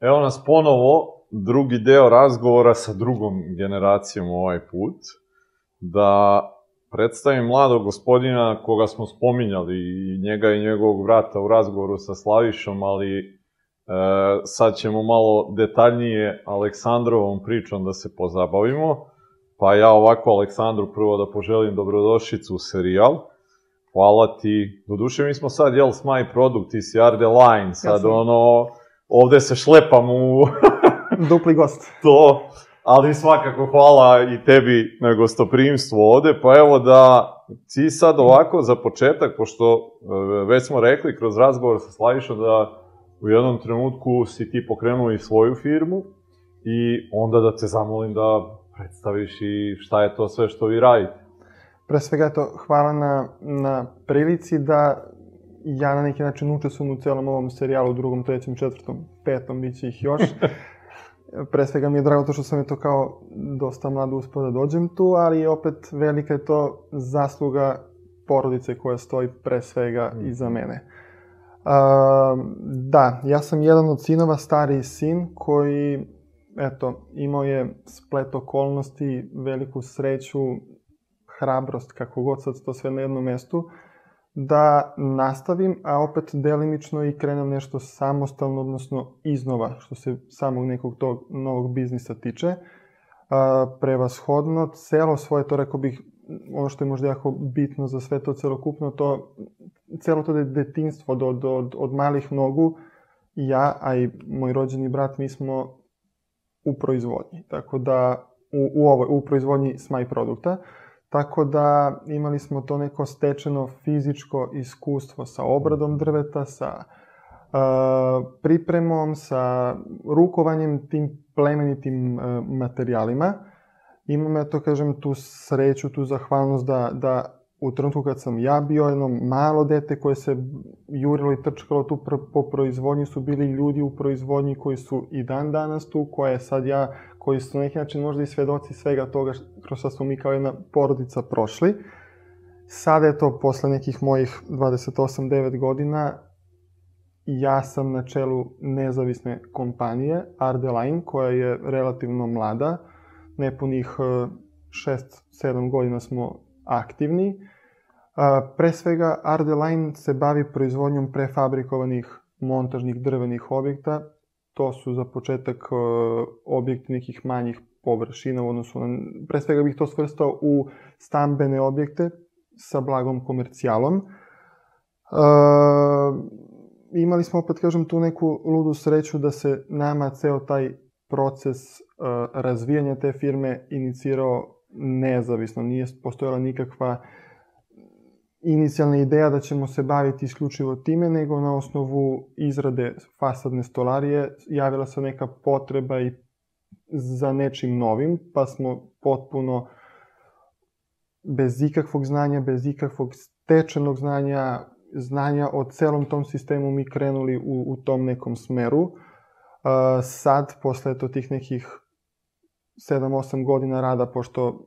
Evo nas ponovo, drugi deo razgovora sa drugom generacijom ovaj put, da predstavim mladog gospodina koga smo spominjali, i njega i njegovog vrata u razgovoru sa Slavišom, ali e, sad ćemo malo detaljnije Aleksandrovom pričom da se pozabavimo. Pa ja ovako Aleksandru prvo da poželim dobrodošlicu u serijal. Hvala ti. Doduše mi smo sad, jel, Smaj Produkt, ti si Arde Line, sad Ja sam- ono, ovde se šlepam u Dupli gost. to, ali svakako hvala i tebi na gostoprimstvu ovde, pa evo da ti sad ovako za početak, pošto e, već smo rekli kroz razgovor sa Slavišom da u jednom trenutku si ti pokrenuo i svoju firmu i onda da te zamolim da predstaviš i šta je to sve što vi radite. Pre svega, eto, hvala na, na prilici da ja na neki način učestvujem u celom ovom serijalu, drugom, trećem, četvrtom, petom, bit ih još. Pre svega mi je drago to što sam je to kao dosta mlado uspio da dođem tu, ali opet velika je to zasluga porodice koja stoji pre svega Mhm. iza mene. Uh, da, ja sam jedan od sinova, stariji sin, koji, eto, imao je splet okolnosti, veliku sreću, hrabrost, kako god sad to sve na jednom mestu, da nastavim, a opet delimično i krenem nešto samostalno, odnosno iznova, što se samog nekog tog novog biznisa tiče. Prevashodno, celo svoje, to rekao bih, ono što je možda jako bitno za sve to celokupno, to, celo to de- detinstvo do, do, od, od malih nogu, ja, a i moj rođeni brat, mi smo u proizvodnji. Tako da, u, u, ovoj, u proizvodnji smaj produkta. Tako da imali smo to neko stečeno fizičko iskustvo sa obradom drveta, sa uh, pripremom, sa rukovanjem tim plemenitim uh, materijalima. Imam, ja to kažem, tu sreću, tu zahvalnost da, da u trenutku kad sam ja bio jedno malo dete koje se jurilo i trčkalo tu pr po proizvodnji su bili ljudi u proizvodnji koji su i dan danas tu, koje sad ja, koji su na neki način možda i svedoci svega toga kroz što smo mi kao jedna porodica prošli. Sada je to posle nekih mojih 28-9 godina ja sam na čelu nezavisne kompanije Ardeline, koja je relativno mlada, nepunih 6-7 godina smo aktivni. Pre svega, Ardeline se bavi proizvodnjom prefabrikovanih montažnih drvenih objekta. To su za početak e, objekti nekih manjih površina u odnosu na... Pre svega bih to svrstao u stambene objekte sa blagom komercijalom. E, imali smo, opet kažem, tu neku ludu sreću da se nama ceo taj proces uh, razvijanja te firme inicirao nezavisno. Nije postojala nikakva inicijalna ideja da ćemo se baviti isključivo time, nego na osnovu izrade fasadne stolarije javila se neka potreba i za nečim novim, pa smo potpuno bez ikakvog znanja, bez ikakvog stečenog znanja, znanja o celom tom sistemu mi krenuli u, u tom nekom smeru. Uh, sad, posle to tih nekih 7-8 godina rada, pošto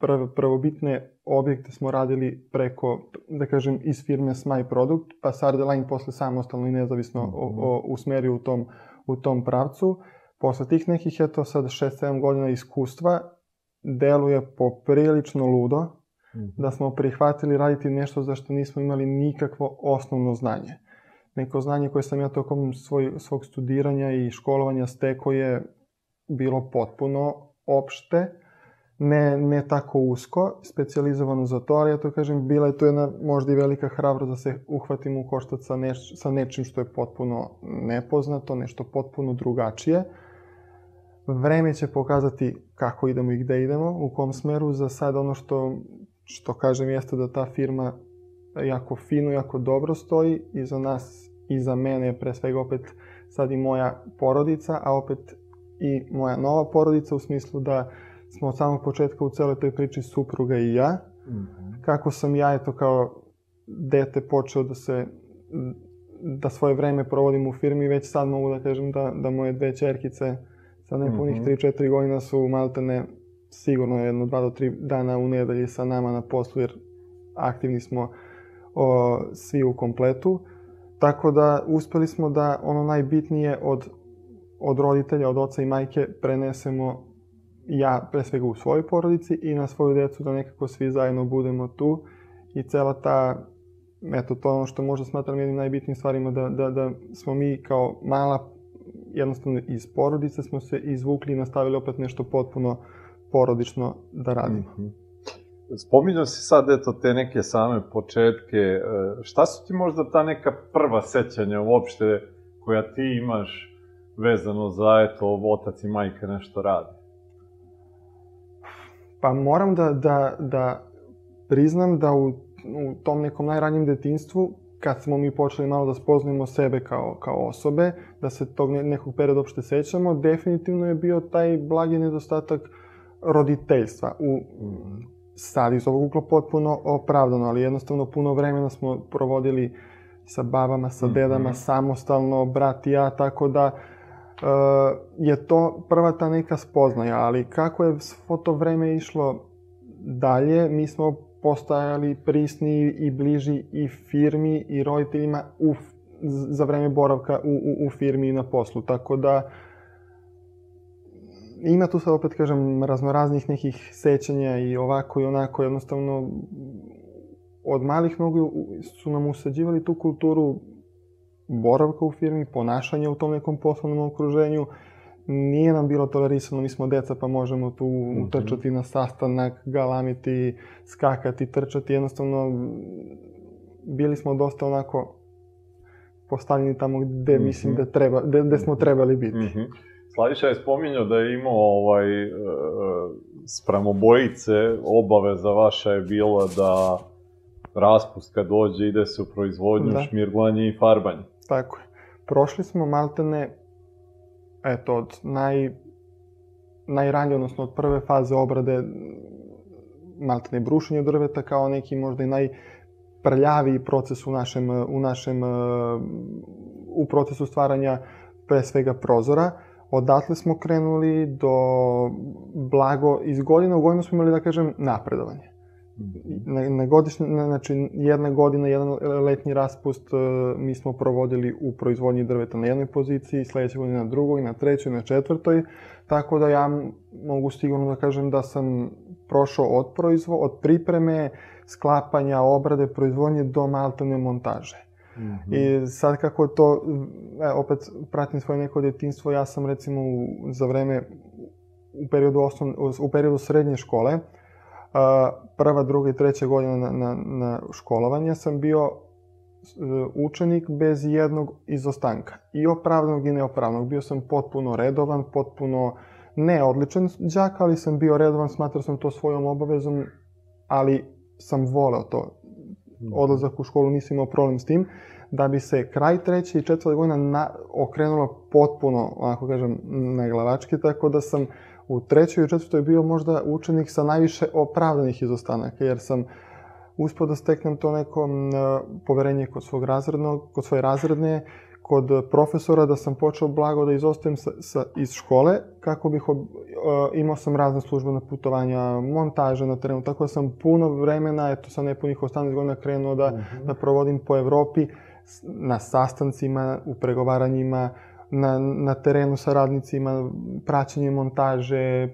prv, prvobitne objekte smo radili preko, da kažem, iz firme Smaj Produkt, pa Sardeline posle samostalno i nezavisno o, o, usmeri u tom, u tom pravcu. Posle tih nekih, eto, sad 6-7 godina iskustva, deluje poprilično ludo, da smo prihvatili raditi nešto za što nismo imali nikakvo osnovno znanje. Neko znanje koje sam ja tokom svoj, svog studiranja i školovanja steko je bilo potpuno opšte, ne, ne tako usko, specializovano za to, ali ja to kažem, bila je to jedna možda i velika hrabrost da se uhvatimo u koštac sa, neš, sa nečim što je potpuno nepoznato, nešto potpuno drugačije. Vreme će pokazati kako idemo i gde idemo, u kom smeru. Za sad ono što, što kažem jeste da ta firma jako fino, jako dobro stoji i za nas i za mene pre svega opet sad i moja porodica, a opet i moja nova porodica u smislu da smo od samog početka u celoj toj priči supruga i ja. Kako sam ja, eto, kao dete počeo da se da svoje vreme provodim u firmi, već sad mogu da kažem da, da moje dve čerkice sa nepunih Mhm. 3-4 godina su maltene sigurno jedno 2 do 3 dana u nedelji sa nama na poslu, jer aktivni smo o, svi u kompletu. Tako da uspeli smo da ono najbitnije od od roditelja, od oca i majke prenesemo ja pre svega u svojoj porodici i na svoju decu da nekako svi zajedno budemo tu i cela ta eto to ono što možda smatram jednim najbitnijim stvarima da, da, da smo mi kao mala jednostavno iz porodice smo se izvukli i nastavili opet nešto potpuno porodično da radimo. Mm -hmm. Spominjao si sad, eto, te neke same početke. E, šta su ti možda ta neka prva sećanja uopšte koja ti imaš vezano za, eto, otac i majka nešto radi? Pa moram da, da, da priznam da u, u tom nekom najranjem detinstvu, kad smo mi počeli malo da spoznajemo sebe kao, kao osobe, da se tog nekog perioda uopšte sećamo, definitivno je bio taj blagi nedostatak roditeljstva. U, sad iz ovog ugla potpuno opravdano, ali jednostavno puno vremena smo provodili sa babama, sa dedama, mm -hmm. samostalno, brat i ja, tako da je to prva ta neka spoznaja, ali kako je svo to vreme išlo dalje, mi smo postajali prisni i bliži i firmi i roditeljima u, za vreme boravka u, u, u firmi i na poslu, tako da ima tu sad opet, kažem, raznoraznih nekih sećanja i ovako i onako, jednostavno od malih nogu su nam usađivali tu kulturu boravka u firmi, ponašanja u tom nekom poslovnom okruženju. Nije nam bilo tolerisano, mi smo deca pa možemo tu mhm. utrčati na sastanak, galamiti, skakati, trčati, jednostavno bili smo dosta onako postavljeni tamo gde mm -hmm. mislim da treba, gde, gde smo trebali biti. Mm -hmm. Slaviša je spominjao da je imao ovaj, e, sprem obojice, obaveza vaša je bila da raspust kad dođe ide se u proizvodnju, da. šmirglanje i farbanje. Tako je. Prošli smo maltene, eto, od naj, najranije, odnosno od prve faze obrade maltene brušenje drveta kao neki možda i najprljaviji proces u našem, u našem u procesu stvaranja pre svega prozora odatle smo krenuli do blago, iz godine u godinu smo imali, da kažem, napredovanje. Na, na godišnje, na, znači jedna godina, jedan letnji raspust uh, mi smo provodili u proizvodnji drveta na jednoj poziciji, sledeće godine na drugoj, na trećoj, na četvrtoj, tako da ja mogu sigurno da kažem da sam prošao od proizvo, od pripreme, sklapanja, obrade, proizvodnje do maltene montaže. Mm -hmm. I sad kako to, e, opet pratim svoje neko djetinstvo, ja sam recimo u, za vreme, u periodu, osnovne, u periodu srednje škole, a, prva, druga i treća godina na, na, na školovanje sam bio e, učenik bez jednog izostanka. I opravdanog i neopravdanog. Bio sam potpuno redovan, potpuno neodličan džak, ali sam bio redovan, smatrao sam to svojom obavezom, ali sam voleo to odlazak u školu, nisam imao problem s tim, da bi se kraj treće i četvrte godina na, okrenulo potpuno, onako kažem, na glavački, tako da sam u trećoj i četvrtoj bio možda učenik sa najviše opravdanih izostanaka, jer sam uspio da steknem to neko poverenje kod svog razrednog, kod svoje razredne, kod profesora da sam počeo blago da izostajem sa, sa, iz škole, kako bih, ob, uh, imao sam razne službene putovanja, montaže na terenu, tako da sam puno vremena, eto sa nepunih 18 godina krenuo da, mhm. -huh. da provodim po Evropi, na sastancima, u pregovaranjima, na, na terenu sa radnicima, praćenje montaže,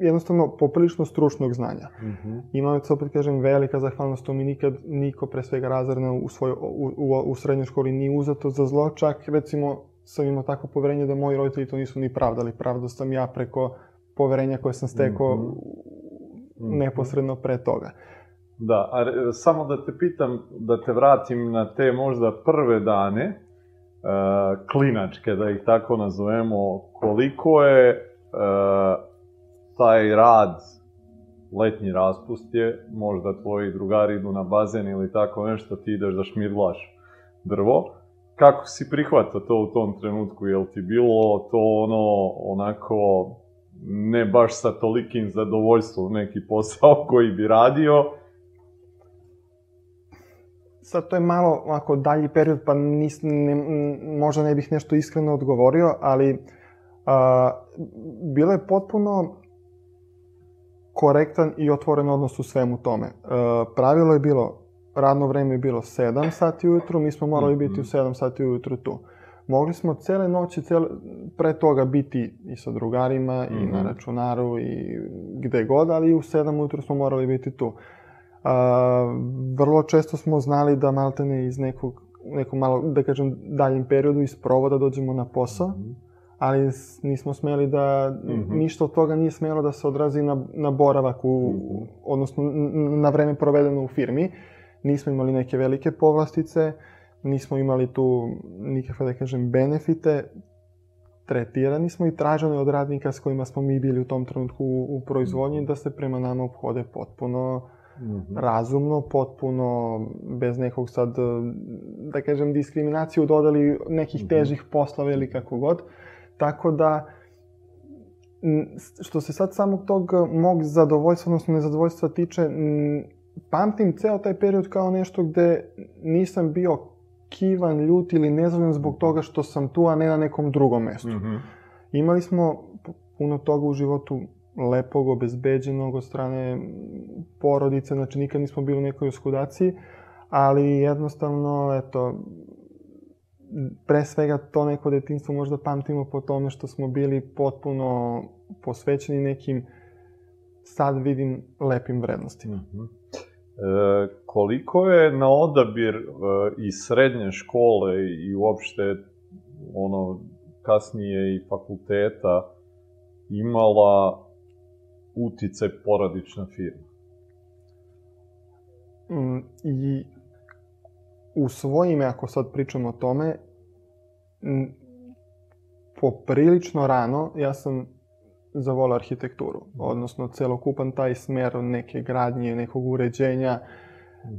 jednostavno poprilično stručnog znanja. Mm -hmm. Imam, se opet kažem, velika zahvalnost, to mi nikad niko pre svega razredno u, svoj, u, u, u srednjoj školi nije uzato za zlo, čak recimo sam imao tako poverenje da moji roditelji to nisu ni pravdali. Pravda sam ja preko poverenja koje sam stekao mm -hmm. neposredno pre toga. Da, a samo da te pitam, da te vratim na te možda prve dane, klinačke, da ih tako nazovemo, koliko je uh, taj rad, letnji raspust je, možda tvoji drugari idu na bazen ili tako nešto, ti ideš da šmirglaš drvo. Kako si prihvatao to u tom trenutku? Je ti bilo to ono, onako, ne baš sa tolikim zadovoljstvom neki posao koji bi radio? Sad to je malo onako dalji period, pa nis, ne, možda ne bih nešto iskreno odgovorio, ali a, bilo je potpuno korektan i otvoren odnos u svemu tome. E, pravilo je bilo, radno vreme je bilo 7 sati ujutru, mi smo morali biti u 7 mhm. sati ujutru tu. Mogli smo cele noći, cele, pre toga biti i sa drugarima, mm -hmm. i na mhm. računaru, i gde god, ali u 7 ujutru smo morali biti tu. A, vrlo često smo znali da maltene iz nekog, nekom malo, da kažem, daljem periodu iz provoda dođemo na posao, mm -hmm. ali nismo smeli da, mm -hmm. ništa od toga nije smelo da se odrazi na, na boravak, u, mm -hmm. odnosno na vreme provedeno u firmi. Nismo imali neke velike povlastice, nismo imali tu nikakve, da kažem, benefite, tretirani smo i traženi od radnika s kojima smo mi bili u tom trenutku u, u proizvodnji da se prema nama obhode potpuno -hmm. razumno, potpuno bez nekog sad, da kažem, diskriminaciju dodali nekih mm -hmm. težih poslova ili kako god. Tako da, što se sad samog tog mog zadovoljstva, odnosno nezadovoljstva tiče, pamtim ceo taj period kao nešto gde nisam bio kivan, ljut ili nezadovoljan zbog toga što sam tu, a ne na nekom drugom mestu. Mm -hmm. Imali smo puno toga u životu lepog, obezbeđenog od strane porodice, znači nikad nismo bili u nekoj oskudaciji, ali jednostavno, eto, pre svega to neko detinstvo možda pamtimo po tome što smo bili potpuno posvećeni nekim, sad vidim, lepim vrednostima. Mm -hmm. E, koliko je na odabir e, i srednje škole i uopšte ono kasnije i fakulteta imala utice porodična firma? Mm, I u svoje ime, ako sad pričamo o tome, poprilično rano ja sam zavolao arhitekturu, odnosno celokupan taj smer neke gradnje, nekog uređenja.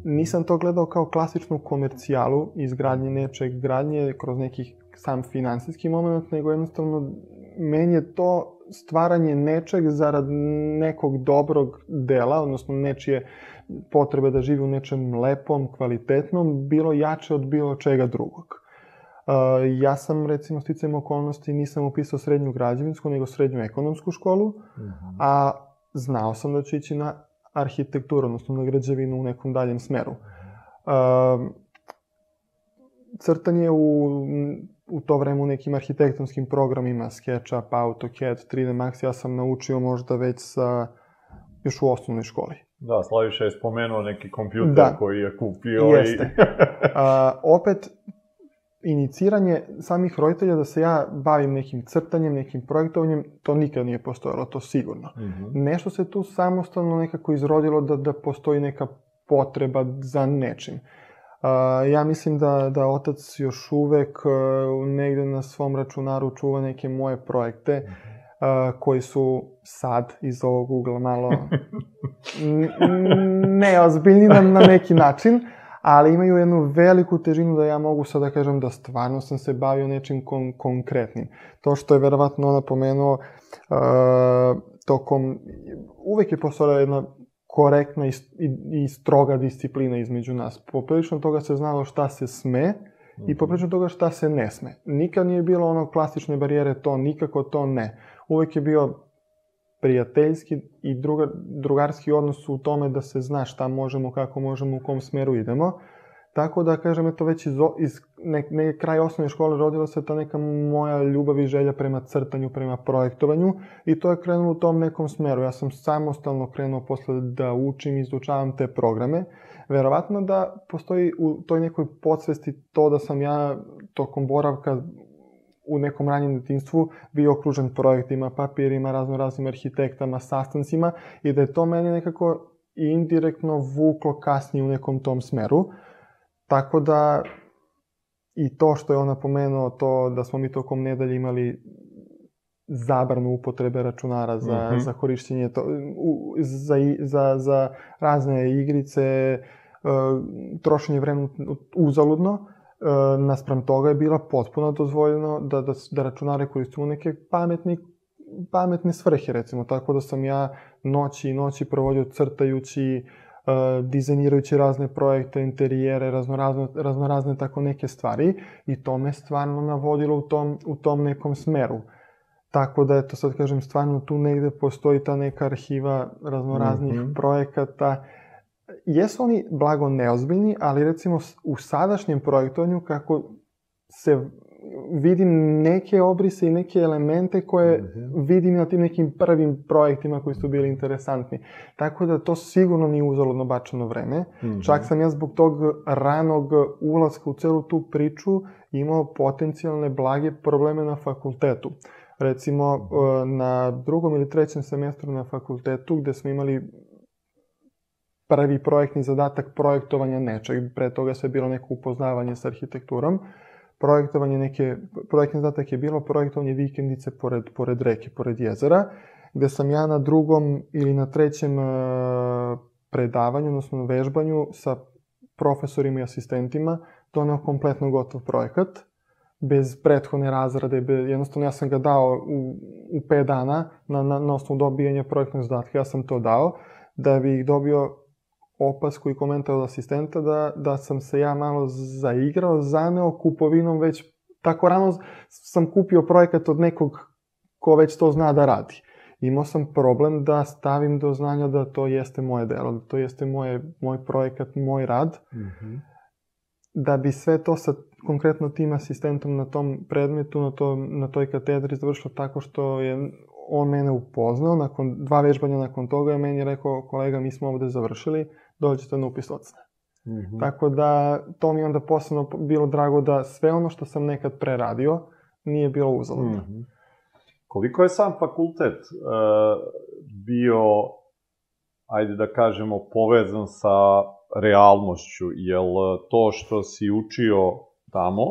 Nisam to gledao kao klasičnu komercijalu izgradnje nečeg gradnje kroz nekih sam finansijski moment, nego jednostavno meni je to stvaranje nečeg zarad nekog dobrog dela, odnosno nečije potrebe da živi u nečem lepom, kvalitetnom, bilo jače od bilo čega drugog. Uh, ja sam, recimo, sticajem okolnosti, nisam upisao srednju građevinsku, nego srednju ekonomsku školu, uh mhm. -huh. a znao sam da ću ići na arhitekturu, odnosno na građevinu u nekom daljem smeru. Uh, crtanje u u to vreme u nekim arhitektonskim programima, SketchUp, AutoCAD, 3D Max, ja sam naučio možda već sa, još u osnovnoj školi. Da, Slaviša je spomenuo neki kompjuter da. koji je kupio Jeste. i... A, opet, iniciranje samih roditelja da se ja bavim nekim crtanjem, nekim projektovanjem, to nikad nije postojalo, to sigurno. Mm -hmm. Nešto se tu samostalno nekako izrodilo da, da postoji neka potreba za nečim. Uh, ja mislim da, da otac još uvek uh, negde na svom računaru čuva neke moje projekte uh, koji su sad iz ovog ugla malo neozbiljni na, na neki način, ali imaju jednu veliku težinu da ja mogu sad da kažem da stvarno sam se bavio nečim kon konkretnim. To što je verovatno ona pomenuo uh, tokom, uvek je postojala jedna korektna i, i, i stroga disciplina između nas. Poprilično toga se znalo šta se sme mm -hmm. i mhm. poprilično toga šta se ne sme. Nikad nije bilo ono klasične barijere to, nikako to ne. Uvek je bio prijateljski i druga, drugarski odnos u tome da se zna šta možemo, kako možemo, u kom smeru idemo. Tako da, kažem, eto već iz, iz ne, neke kraj osnovne škole rodila se ta neka moja ljubav i želja prema crtanju, prema projektovanju i to je krenulo u tom nekom smeru. Ja sam samostalno krenuo posle da učim i izučavam te programe. Verovatno da postoji u toj nekoj podsvesti to da sam ja tokom boravka u nekom ranjem detinstvu bio okružen projektima, papirima, razno raznim arhitektama, sastancima i da je to mene nekako indirektno vuklo kasnije u nekom tom smeru. Tako da i to što je ona pomenuo, to da smo mi tokom nedelje imali zabranu upotrebe računara za, mm -hmm. za korišćenje, to, u, za, za, za razne igrice, uh, trošenje vremena uzaludno, uh, naspram toga je bila potpuno dozvoljeno da, da, da računare koristimo neke pametne, pametne svrhe, recimo, tako da sam ja noći i noći provodio crtajući, dizajnirajući razne projekte, interijere, raznorazne, raznorazne tako neke stvari i to me stvarno navodilo u tom, u tom nekom smeru. Tako da, eto, sad kažem, stvarno tu negde postoji ta neka arhiva raznoraznih mm -hmm. projekata. Jesu oni blago neozbiljni, ali recimo u sadašnjem projektovanju kako se vidim neke obrise i neke elemente koje mm -hmm. vidim na tim nekim prvim projektima koji su bili interesantni. Tako da to sigurno nije uzaludno bačeno vreme. Mm -hmm. Čak sam ja zbog tog ranog ulaska u celu tu priču imao potencijalne blage probleme na fakultetu. Recimo, mhm. na drugom ili trećem semestru na fakultetu, gde smo imali prvi projektni zadatak projektovanja nečeg, pre toga sve bilo neko upoznavanje sa arhitekturom, projektovanje neke, projektni zadatak je bilo projektovanje vikendice pored, pored reke, pored jezera, gde sam ja na drugom ili na trećem e, predavanju, odnosno vežbanju sa profesorima i asistentima doneo kompletno gotov projekat, bez prethodne razrade, bez, jednostavno ja sam ga dao u, u 5 dana na, na, na osnovu dobijanja projektnog zadatka, ja sam to dao, da bih dobio opasku i komentar od asistenta da, da sam se ja malo zaigrao, zaneo kupovinom već tako rano sam kupio projekat od nekog ko već to zna da radi. Imao sam problem da stavim do znanja da to jeste moje delo, da to jeste moje, moj projekat, moj rad. Mm -hmm. Da bi sve to sa konkretno tim asistentom na tom predmetu, na, to, na toj katedri završilo tako što je on mene upoznao, nakon dva vežbanja nakon toga je meni rekao, kolega, mi smo ovde završili, dođete na upis ocene. Mm -hmm. Tako da, to mi onda posebno bilo drago da sve ono što sam nekad preradio nije bilo uzaludno. Mm -hmm. Koliko je sam fakultet uh, bio, ajde da kažemo, povezan sa realnošću? Jel to što si učio tamo,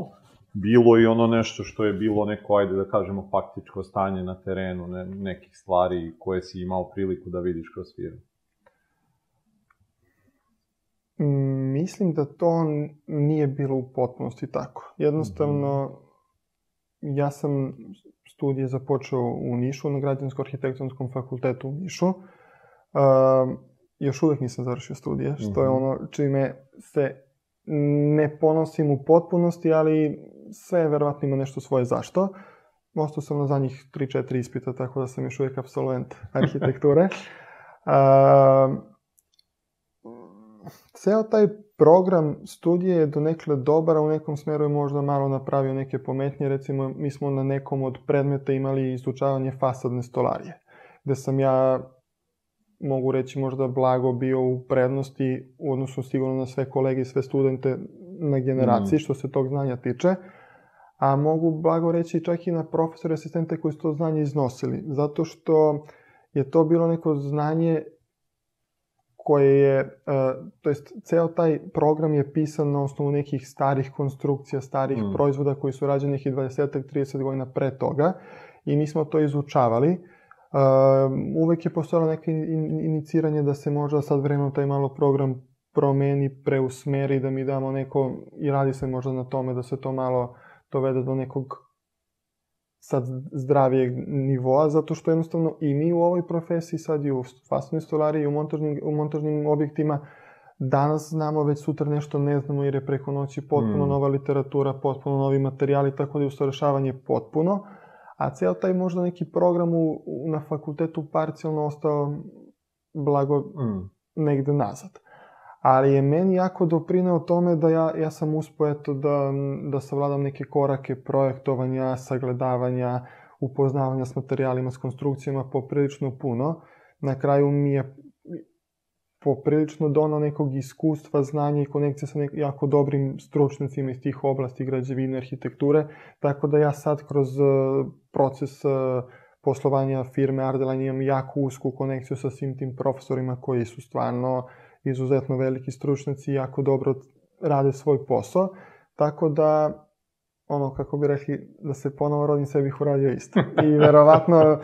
bilo i ono nešto što je bilo neko, ajde da kažemo, faktičko stanje na terenu, ne, nekih stvari koje si imao priliku da vidiš kroz firmu? Mislim da to nije bilo u potpunosti tako. Jednostavno, ja sam studije započeo u Nišu, na Građansko-arhitektonskom fakultetu u Nišu. Uh, još uvek nisam završio studije, što je mhm. ono čime se ne ponosim u potpunosti, ali sve verovatno ima nešto svoje zašto. Ostao sam na zadnjih 3-4 ispita, tako da sam još uvek absolvent arhitekture. uh, ceo taj program studije je donekle dobar, a u nekom smeru je možda malo napravio neke pometnje. Recimo, mi smo na nekom od predmeta imali izučavanje fasadne stolarije, gde sam ja, mogu reći, možda blago bio u prednosti, u odnosu sigurno na sve kolege i sve studente na generaciji, mm. što se tog znanja tiče, a mogu blago reći čak i na profesore asistente koji su to znanje iznosili, zato što je to bilo neko znanje koje je, uh, to jest, ceo taj program je pisan na osnovu nekih starih konstrukcija, starih mm. proizvoda koji su rađeni nekih 20-30 godina pre toga i mi smo to izučavali. Uh, uvek je postojalo neke in, iniciranje da se možda sad vremenom taj malo program promeni, preusmeri, da mi damo neko, i radi se možda na tome da se to malo dovede do nekog sad zdravijeg nivoa, zato što jednostavno i mi u ovoj profesiji, sad i u fasadnoj stolariji, u montažnim, u montažnim objektima, danas znamo, već sutra nešto ne znamo jer je preko noći potpuno mm. nova literatura, potpuno novi materijali, tako da je usavršavanje potpuno, a ceo taj možda neki program u, u, na fakultetu parcijalno ostao blago mm. negde nazad ali je meni jako doprineo tome da ja, ja sam uspo eto da, da savladam neke korake projektovanja, sagledavanja, upoznavanja s materijalima, s konstrukcijama poprilično puno. Na kraju mi je poprilično donao nekog iskustva, znanja i konekcije sa nek jako dobrim stručnicima iz tih oblasti građevine, arhitekture, tako da ja sad kroz uh, proces uh, poslovanja firme Ardeline imam jako usku konekciju sa svim tim profesorima koji su stvarno uh, izuzetno veliki stručnjaci i jako dobro rade svoj posao, tako da ono, kako bi rekli, da se ponovo rodim, sve bih uradio isto. I verovatno,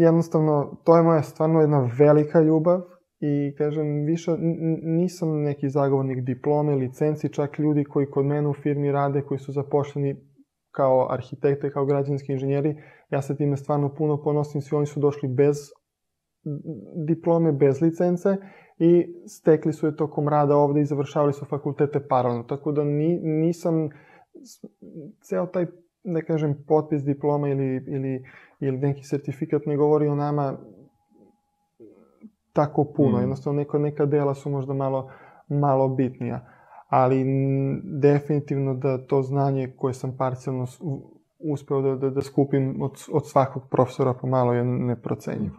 jednostavno, to je moja stvarno jedna velika ljubav i, kažem, više nisam neki zagovornik diplome, licenci, čak ljudi koji kod mene u firmi rade, koji su zapošljeni kao arhitekte, kao građanski inženjeri, ja se time stvarno puno ponosim, svi oni su došli bez diplome, bez licence i stekli su je tokom rada ovde i završavali su fakultete paralelno. Tako da ni, nisam ceo taj, da kažem, potpis diploma ili, ili, ili neki sertifikat ne govori o nama tako puno. Mm. Jednostavno, neka, neka dela su možda malo, malo bitnija. ali definitivno da to znanje koje sam parcijalno uspeo da, da, da skupim od, od svakog profesora pomalo je neprocenjivo.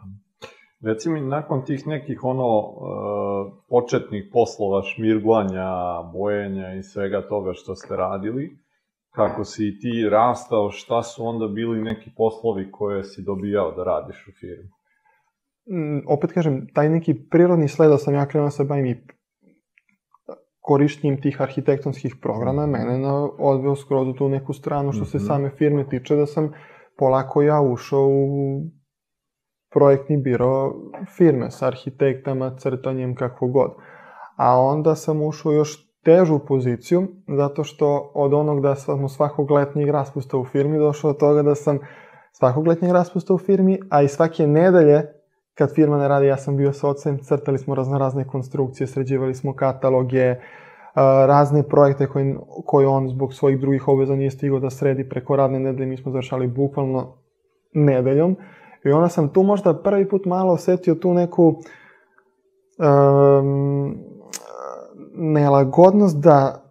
Reci mi, nakon tih nekih ono uh, početnih poslova, šmirglanja, bojenja i svega toga što ste radili, kako si i ti rastao, šta su onda bili neki poslovi koje si dobijao da radiš u firmi? Mm, opet kažem, taj neki prirodni sled da sam ja krenuo se bavim i korišćenjem tih arhitektonskih programa mhm. mene na, odveo skroz u tu neku stranu što se mhm. same firme tiče da sam polako ja ušao u projektni biro firme sa arhitektama, crtanjem, kako god. A onda sam ušao još težu poziciju, zato što od onog da sam svakog letnjeg raspusta u firmi došao do toga da sam svakog letnjeg raspusta u firmi, a i svake nedelje kad firma ne radi, ja sam bio sa ocem, crtali smo razno razne konstrukcije, sređivali smo kataloge, razne projekte koje, koje on zbog svojih drugih obveza nije stigao da sredi preko radne nedelje, mi smo završali bukvalno nedeljom. I onda sam tu možda prvi put malo osetio tu neku um, nelagodnost da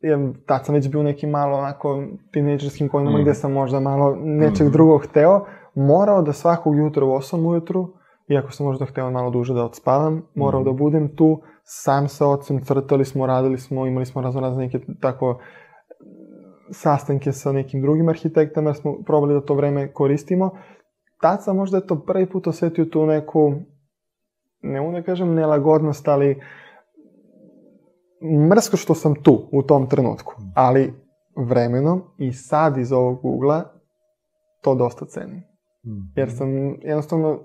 je, tad sam već bio neki malo onako tinejdžerskim godinama mm. gde sam možda malo nečeg mm. drugog hteo, morao da svakog jutra u 8 ujutru, iako sam možda hteo malo duže da odspavam, morao mm. da budem tu, sam sa ocem, crtali smo, radili smo, imali smo razno razne neke tako sastanke sa nekim drugim arhitektama, jer smo probali da to vreme koristimo. Tad sam možda to prvi put osetio tu neku, ne mogu da kažem nelagodnost, ali mrsko što sam tu u tom trenutku. Ali vremenom i sad iz ovog ugla to dosta cenim. Mhm. Jer sam jednostavno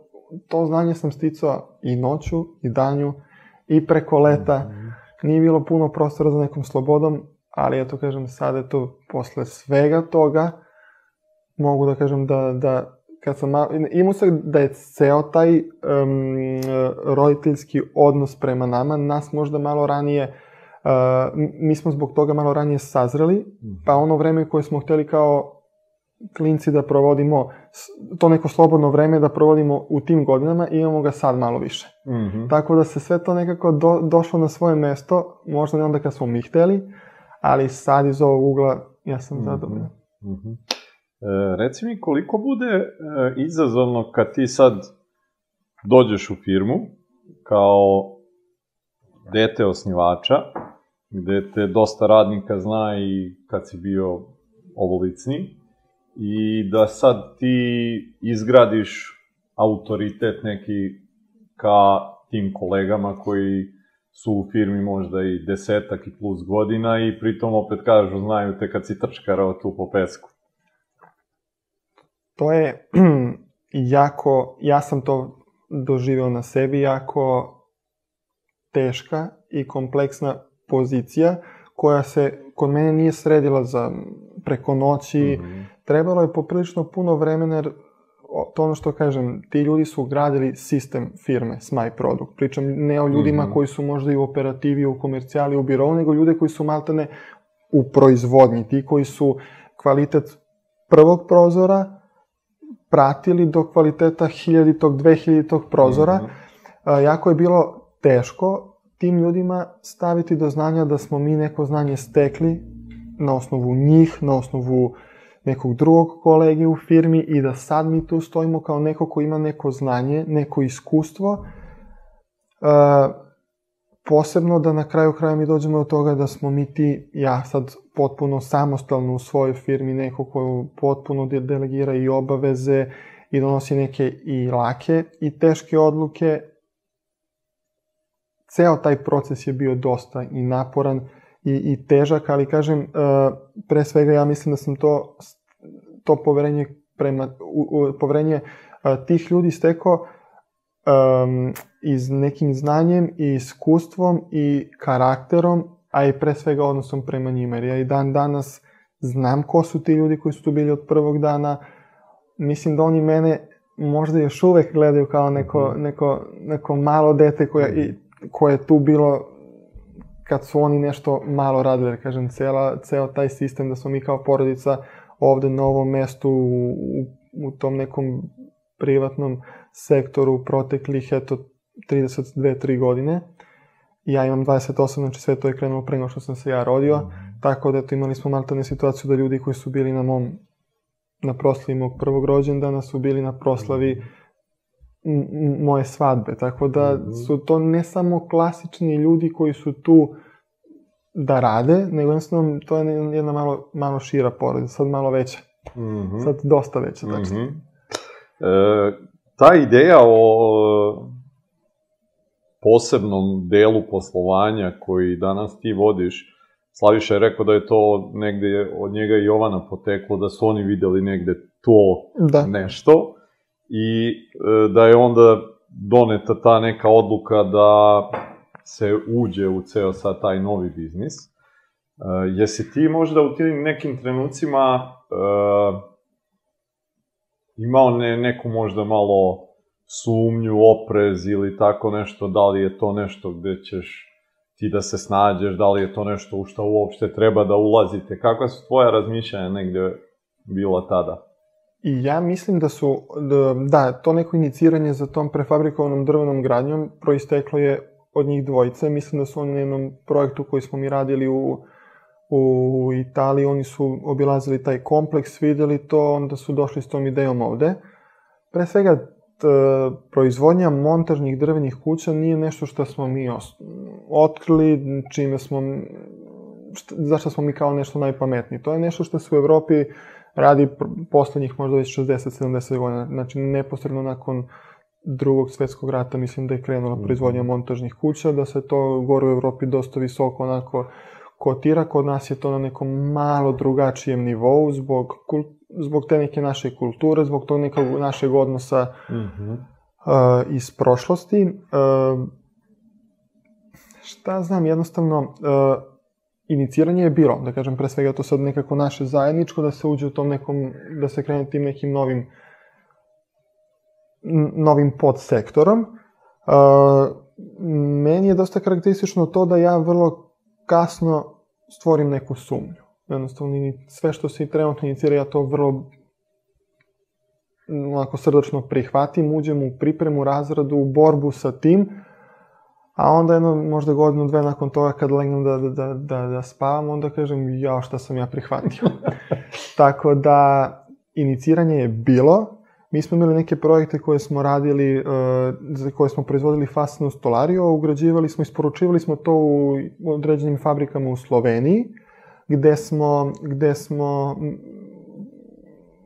to znanje sam sticao i noću i danju i preko leta. Mhm. Nije bilo puno prostora za nekom slobodom, ali ja to kažem sad je to posle svega toga mogu da kažem da, da kad sam malo, imao se da je ceo taj um, roditeljski odnos prema nama, nas možda malo ranije, uh, mi smo zbog toga malo ranije sazreli, pa mhm. ono vreme koje smo hteli kao klinci da provodimo, to neko slobodno vreme da provodimo u tim godinama, imamo ga sad malo više. Mm -hmm. Tako da se sve to nekako do, došlo na svoje mesto, možda ne onda kad smo mi hteli, ali sad iz ovog ugla ja sam mm -hmm. zadovoljan. Mm -hmm. E, reci mi koliko bude e, izazovno kad ti sad dođeš u firmu kao dete osnivača, gde te dosta radnika zna i kad si bio ovolicni, i da sad ti izgradiš autoritet neki ka tim kolegama koji su u firmi možda i desetak i plus godina i pritom opet kažu, znaju te kad si trčkarao tu po pesku. To je jako, ja sam to doživeo na sebi, jako teška i kompleksna pozicija koja se kod mene nije sredila za preko noći, mm -hmm trebalo je poprilično puno vremena, jer to ono što kažem, ti ljudi su gradili sistem firme Smaj Produkt. Pričam ne o ljudima mm -hmm. koji su možda i u operativi, u komercijali, u birovu, nego ljude koji su maltene u proizvodnji, ti koji su kvalitet prvog prozora pratili do kvaliteta hiljaditog, dvehiljaditog prozora. Mm -hmm. jako je bilo teško tim ljudima staviti do znanja da smo mi neko znanje stekli na osnovu njih, na osnovu nekog drugog kolege u firmi i da sad mi tu stojimo kao neko ko ima neko znanje, neko iskustvo, uh, posebno da na kraju kraja mi dođemo do toga da smo mi ti, ja sad potpuno samostalno u svojoj firmi, neko ko potpuno delegira i obaveze i donosi neke i lake i teške odluke. Ceo taj proces je bio dosta i naporan i, i težak, ali kažem, uh, pre svega ja mislim da sam to, to poverenje prema, u, u, poverenje uh, tih ljudi stekao um, iz nekim znanjem i iskustvom i karakterom, a i pre svega odnosom prema njima. Jer ja i dan danas znam ko su ti ljudi koji su tu bili od prvog dana. Mislim da oni mene možda još uvek gledaju kao neko, mhm. neko, neko malo dete koje, i, koje je tu bilo kad su oni nešto malo radili, da kažem, cela, ceo taj sistem da smo mi kao porodica ovde na ovom mestu u, u, u tom nekom privatnom sektoru proteklih, eto, 32-3 godine, ja imam 28, znači sve to je krenulo pre nego što sam se ja rodio, mm. tako da eto, imali smo maltene situaciju da ljudi koji su bili na mom, na proslavi mog prvog rođendana su bili na proslavi moje svadbe, tako da -hmm. su to ne samo klasični ljudi koji su tu da rade, nego jednostavno to je jedna malo, malo šira porodica, sad malo veća. Mm -hmm. Sad dosta veća, tačno. Mm -hmm. e, ta ideja o posebnom delu poslovanja koji danas ti vodiš, Slaviša je rekao da je to negde od njega i Jovana poteklo, da su oni videli negde to da. nešto i e, da je onda doneta ta neka odluka da se uđe u ceo sad taj novi biznis. E, jesi ti možda u tim nekim trenucima e, imao ne, neku možda malo sumnju, oprez ili tako nešto, da li je to nešto gde ćeš ti da se snađeš, da li je to nešto u što uopšte treba da ulazite, kakva su tvoja razmišljanja negde bila tada? I ja mislim da su, da, da, to neko iniciranje za tom prefabrikovanom drvenom gradnjom proisteklo je od njih dvojice. Mislim da su oni na jednom projektu koji smo mi radili u, u Italiji, oni su obilazili taj kompleks, videli to, onda su došli s tom idejom ovde. Pre svega, t, proizvodnja montažnih drvenih kuća nije nešto što smo mi otkrili, čime smo, šta, zašto smo mi kao nešto najpametniji. To je nešto što se u Evropi radi poslednjih možda već 60-70 godina, znači neposredno nakon drugog svetskog rata mislim da je krenula mhm. proizvodnja montažnih kuća, da se to gore u Evropi dosta visoko onako kotira, kod nas je to na nekom malo drugačijem nivou zbog, zbog te neke naše kulture, zbog tog nekog našeg odnosa mm -hmm. uh, iz prošlosti. Uh, šta znam, jednostavno, uh, iniciranje je bilo, da kažem, pre svega to sad nekako naše zajedničko, da se uđe u tom nekom, da se krene tim nekim novim novim podsektorom. Uh, meni je dosta karakteristično to da ja vrlo kasno stvorim neku sumnju. Jednostavno, sve što se trenutno inicira, ja to vrlo onako srdačno prihvatim, uđem u pripremu, razradu, u borbu sa tim, a onda jedno, možda godinu, dve nakon toga kad legnem da, da, da, da, da spavam, onda kažem, ja, šta sam ja prihvatio. Tako da, iniciranje je bilo, Mi smo imali neke projekte koje smo radili, uh, za koje smo proizvodili fascinu stolariju, ugrađivali smo, isporučivali smo to u određenim fabrikama u Sloveniji, gde smo, gde smo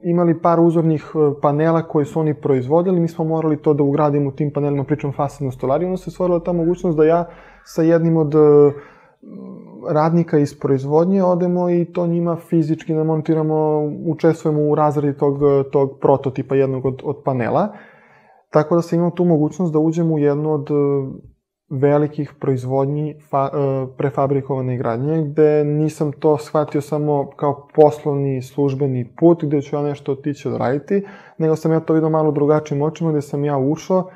imali par uzornih uh, panela koje su oni proizvodili, mi smo morali to da ugradimo u tim panelima, pričam fascinu stolariju, onda se stvorila ta mogućnost da ja sa jednim od uh, radnika iz proizvodnje odemo i to njima fizički namontiramo, učestvujemo u razredi tog, tog prototipa jednog od, od panela. Tako da sam imao tu mogućnost da uđem u jednu od e, velikih proizvodnji fa, e, prefabrikovane gradnje, gde nisam to shvatio samo kao poslovni službeni put, gde ću ja nešto otići odraditi, nego sam ja to vidio malo drugačijim očima, gde sam ja ušao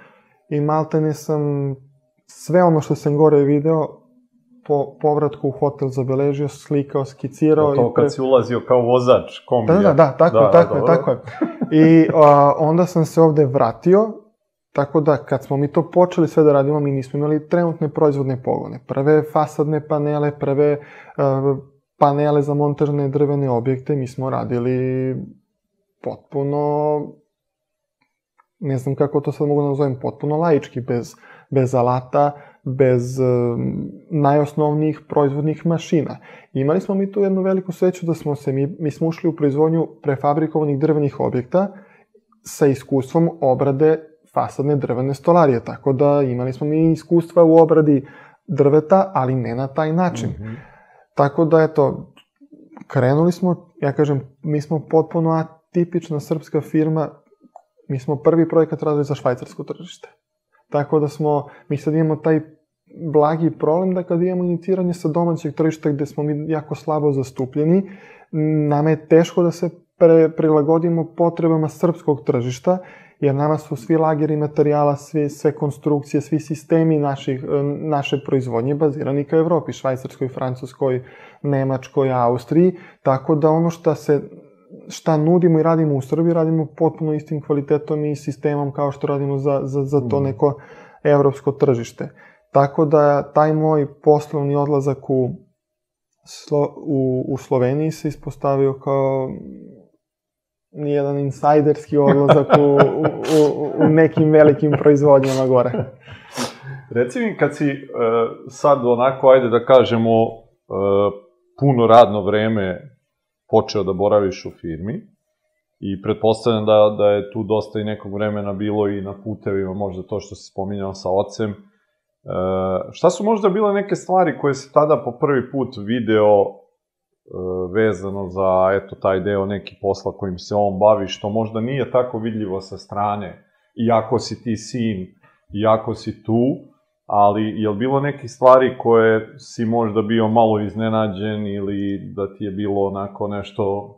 i maltene sam sve ono što sam gore video po povratku u hotel zabeležio, slikao, skicirao. To, to kad pre... si ulazio kao vozač kombija. Da, da, da, tako, da, tako, da, je, tako je. I a, onda sam se ovde vratio, tako da kad smo mi to počeli sve da radimo, mi nismo imali trenutne proizvodne pogone. Prve fasadne panele, prve a, panele za montažne drvene objekte, mi smo radili potpuno ne znam kako to sad mogu da nazovem, potpuno laički, bez, bez alata, bez uh, najosnovnijih proizvodnih mašina. Imali smo mi tu jednu veliku sreću da smo se, mi, mi smo ušli u proizvodnju prefabrikovanih drvenih objekta sa iskustvom obrade fasadne drvene stolarije, tako da imali smo mi iskustva u obradi drveta, ali ne na taj način. Mm -hmm. Tako da, eto, krenuli smo, ja kažem, mi smo potpuno atipična srpska firma, mi smo prvi projekat radili za švajcarsko tržište. Tako da smo, mi sad imamo taj blagi problem da kad imamo iniciranje sa domaćeg tržišta gde smo mi jako slabo zastupljeni, nama je teško da se pre, prilagodimo potrebama srpskog tržišta, jer nama su svi lageri materijala, svi, sve konstrukcije, svi sistemi naših, naše proizvodnje bazirani ka Evropi, Švajcarskoj, Francuskoj, Nemačkoj, Austriji, tako da ono što se šta nudimo i radimo u Srbiji, radimo potpuno istim kvalitetom i sistemom kao što radimo za, za, za to mm. neko evropsko tržište. Tako da taj moj poslovni odlazak u, Slo, u, u Sloveniji se ispostavio kao nijedan insajderski odlazak u, u, u, u nekim velikim proizvodnjama gore. Reci mi, kad si uh, sad onako, ajde da kažemo, uh, puno radno vreme počeo da boraviš u firmi, i pretpostavljam da, da je tu dosta i nekog vremena bilo i na putevima, možda to što si spominjao sa ocem. E, šta su možda bile neke stvari koje si tada po prvi put video e, vezano za, eto, taj deo neki posla kojim se on bavi, što možda nije tako vidljivo sa strane, iako si ti sin, iako si tu, ali je li bilo neke stvari koje si možda bio malo iznenađen ili da ti je bilo onako nešto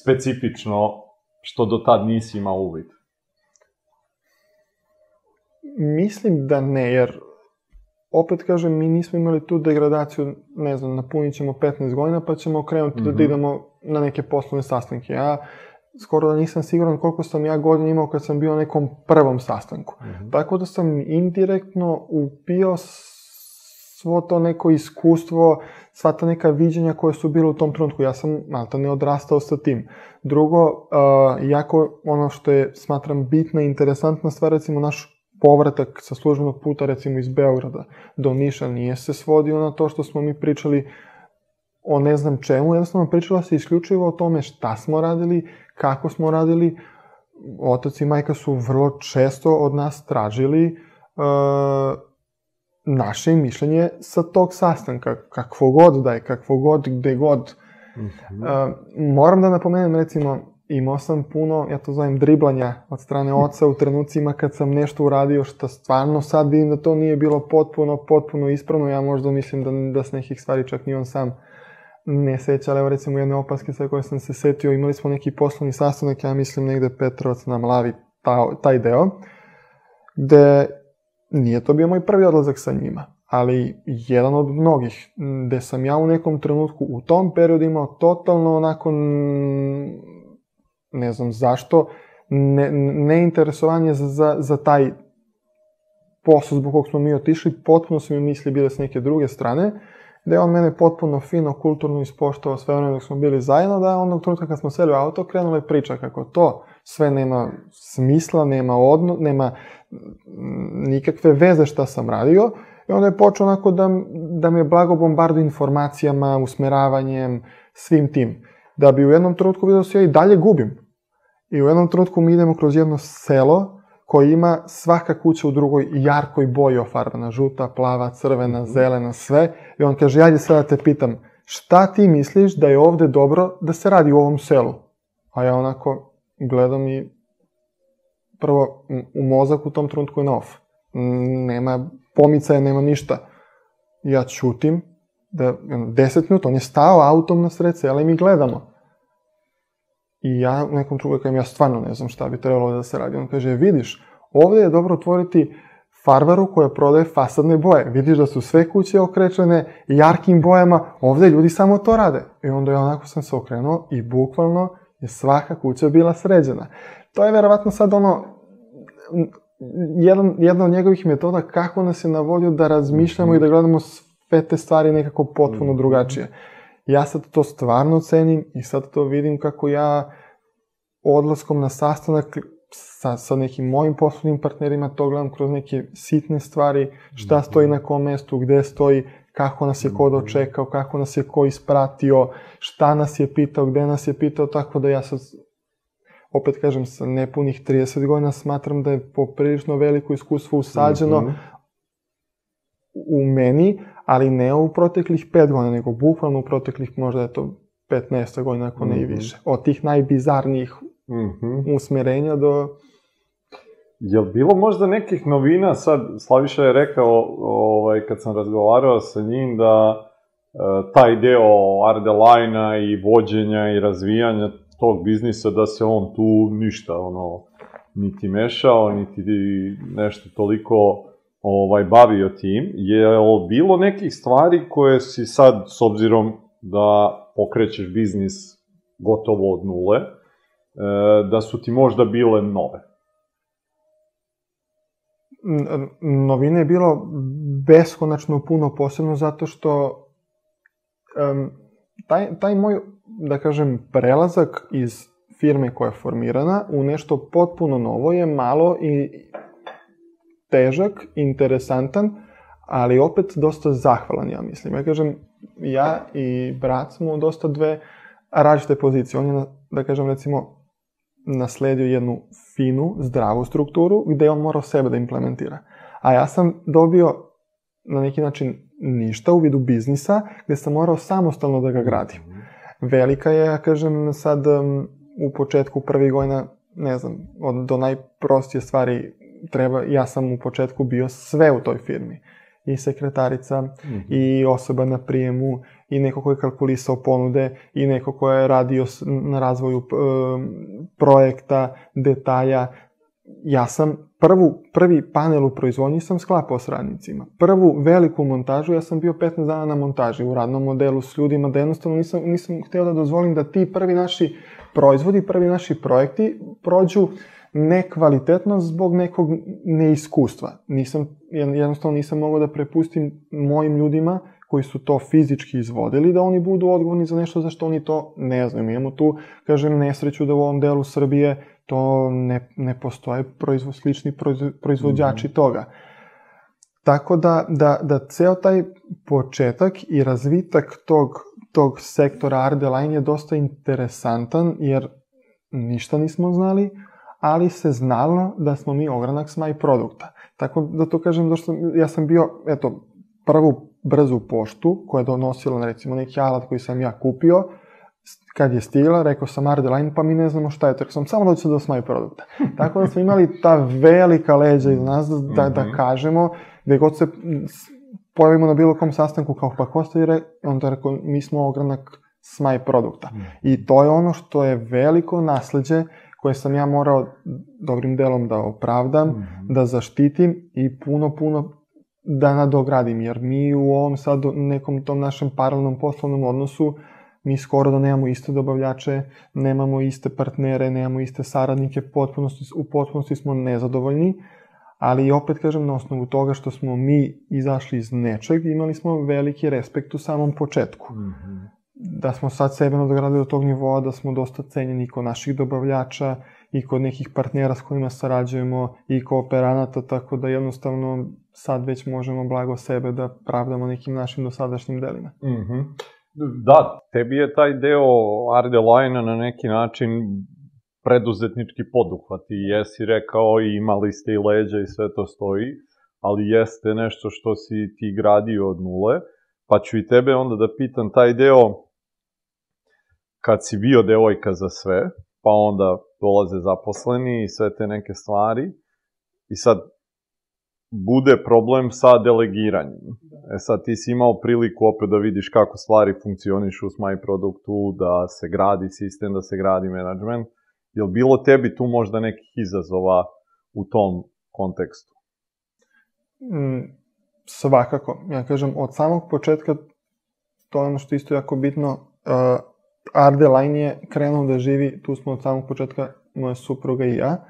specifično što do tad nisi imao uvid? Mislim da ne, jer opet kažem, mi nismo imali tu degradaciju, ne znam, napunit ćemo 15 godina pa ćemo krenuti mm -hmm. da idemo na neke poslovne sastanke. Ja skoro da nisam siguran koliko sam ja godina imao kad sam bio na nekom prvom sastanku. Mm -hmm. Tako da sam indirektno upio svo to neko iskustvo, sva ta neka viđenja koje su bile u tom trenutku. Ja sam malta ne odrastao sa tim. Drugo, uh, jako ono što je, smatram, bitna i interesantna stvar, recimo naš povratak sa službenog puta, recimo iz Beograda do Niša, nije se svodio na to što smo mi pričali o ne znam čemu, jednostavno pričala se isključivo o tome šta smo radili, kako smo radili. Otac i majka su vrlo često od nas tražili uh, naše mišljenje sa tog sastanka, kakvo god da je, kakvo god, gde god. Mm -hmm. uh, moram da napomenem, recimo, imao sam puno, ja to zovem driblanja od strane oca u trenucima kad sam nešto uradio što stvarno sad vidim da to nije bilo potpuno, potpuno ispravno, ja možda mislim da, da s nekih stvari čak ni on sam ne seća, ali evo recimo jedne opaske sa koje sam se setio, imali smo neki poslovni sastanak, ja mislim negde Petrovac na Mlavi, ta, taj deo, gde Nije to bio moj prvi odlazak sa njima, ali jedan od mnogih, gde sam ja u nekom trenutku u tom periodu imao totalno onako, ne znam zašto, ne, neinteresovanje za, za, za taj posao zbog kog smo mi otišli, potpuno su mi misli bile s neke druge strane, da je on mene potpuno fino, kulturno ispoštovao sve ono dok smo bili zajedno, da onog trenutka kad smo seli u auto, krenula je priča kako to sve nema smisla, nema, odno, nema nikakve veze šta sam radio, i onda je počeo onako da, da me blago bombardu informacijama, usmeravanjem, svim tim. Da bi u jednom trenutku vidio da se ja i dalje gubim. I u jednom trenutku mi idemo kroz jedno selo koje ima svaka kuća u drugoj jarkoj boji ofarbana, žuta, plava, crvena, mhm. zelena, sve. I on kaže, ajde sada da te pitam, šta ti misliš da je ovde dobro da se radi u ovom selu? A ja onako gledam i prvo, u mozak u tom trenutku je na off. Nema pomicaja, nema ništa. Ja čutim, da, 10 minuta, on je stao autom na sred sela i mi gledamo. I ja nekom trenutku kažem, ja stvarno ne znam šta bi trebalo da se radi. On kaže, vidiš, ovde je dobro otvoriti farvaru koja prodaje fasadne boje. Vidiš da su sve kuće okrečene jarkim bojama, ovde ljudi samo to rade. I onda ja onako sam se okrenuo i bukvalno je svaka kuća bila sređena. To je verovatno sad ono, jedan, jedna od njegovih metoda kako nas je navodio da razmišljamo mm -hmm. i da gledamo sve te stvari nekako potpuno mm -hmm. drugačije. Ja sad to stvarno cenim i sad to vidim kako ja odlaskom na sastanak sa, sa nekim mojim poslovnim partnerima to gledam kroz neke sitne stvari, šta stoji na kom mestu, gde stoji, kako nas je ko dočekao, kako nas je ko ispratio, šta nas je pitao, gde nas je pitao, tako da ja sad opet kažem, sa nepunih 30 godina smatram da je poprilično veliko iskustvo usađeno mm -hmm. u meni, ali ne u proteklih 5 godina, nego bukvalno u proteklih možda je to 15 godina, ako ne mm -hmm. i mhm. više. Od tih najbizarnijih mm -hmm. usmerenja do... Je li bilo možda nekih novina, sad Slaviša je rekao, ovaj, kad sam razgovarao sa njim, da e, taj deo Ardelajna i vođenja i razvijanja tog biznisa da se on tu ništa, ono, niti mešao, niti nešto toliko ovaj, bavio tim. Je bilo nekih stvari koje si sad, s obzirom da pokrećeš biznis gotovo od nule, e, da su ti možda bile nove? Novine je bilo beskonačno puno posebno zato što um, taj, taj moj, da kažem, prelazak iz firme koja je formirana u nešto potpuno novo je malo i težak, interesantan, ali opet dosta zahvalan, ja mislim. Ja kažem, ja i brat smo dosta dve različite pozicije. On je, da kažem, recimo, nasledio jednu finu, zdravu strukturu gde on morao sebe da implementira. A ja sam dobio na neki način ništa u vidu biznisa gde sam morao samostalno da ga gradim. Velika je, ja kažem, sad um, u početku prvih godina, ne znam, od, do najprostije stvari treba, ja sam u početku bio sve u toj firmi. I sekretarica, mm -hmm. i osoba na prijemu, i neko ko je kalkulisao ponude, i neko ko je radio na razvoju e, projekta, detalja. Ja sam prvu, prvi panel u proizvodnji sam sklapao s radnicima. Prvu veliku montažu, ja sam bio 15 dana na montaži u radnom modelu s ljudima, da jednostavno nisam, nisam hteo da dozvolim da ti prvi naši proizvodi, prvi naši projekti prođu nekvalitetno zbog nekog neiskustva. Nisam, jednostavno nisam mogao da prepustim mojim ljudima koji su to fizički izvodili, da oni budu odgovorni za nešto za što oni to ne znaju. Mi imamo tu, kažem, nesreću da u ovom delu Srbije to ne, ne postoje proizvo, slični proizvođači mm -hmm. toga. Tako da, da, da ceo taj početak i razvitak tog, tog sektora Ardeline je dosta interesantan, jer ništa nismo znali, ali se znalo da smo mi ogranak smaj produkta. Tako da to kažem, da što ja sam bio, eto, prvu brzu poštu koja je donosila, recimo, neki alat koji sam ja kupio, kad je stigla, rekao sam Ardeline, pa mi ne znamo šta je to, sam samo doći do smaj produkta. Tako da smo imali ta velika leđa iz nas da, da, da mhm. kažemo, gde god se pojavimo na bilo kom sastanku, kao pa ko ste re, onda rekao, mi smo ogranak smaj produkta. Mm. I to je ono što je veliko nasledđe koje sam ja morao dobrim delom da opravdam, mm -hmm. da zaštitim i puno, puno da nadogradim, jer mi u ovom sad nekom tom našem paralelnom poslovnom odnosu mi skoro da nemamo iste dobavljače, nemamo iste partnere, nemamo iste saradnike, potpunosti, u potpunosti smo nezadovoljni, ali opet kažem na osnovu toga što smo mi izašli iz nečeg, imali smo veliki respekt u samom početku. Mm -hmm da smo sad sebe nadogradili do tog nivoa, da smo dosta cenjeni kod naših dobavljača i kod nekih partnera s kojima sarađujemo i kooperanata, tako da jednostavno sad već možemo blago sebe da pravdamo nekim našim dosadašnjim delima. Mm -hmm. Da, tebi je taj deo Arde Lajna na neki način preduzetnički poduhvat i jesi rekao i imali ste i leđa i sve to stoji, ali jeste nešto što si ti gradio od nule, pa ću i tebe onda da pitam taj deo kad si bio devojka za sve, pa onda dolaze zaposleni i sve te neke stvari, i sad bude problem sa delegiranjem. E sad ti si imao priliku opet da vidiš kako stvari funkcionišu u Smaj produktu, da se gradi sistem, da se gradi management. Je li bilo tebi tu možda nekih izazova u tom kontekstu? Mm, svakako. Ja kažem, od samog početka, to je ono što isto jako bitno, uh, Ardeline je krenuo da živi, tu smo od samog početka moja supruga i ja,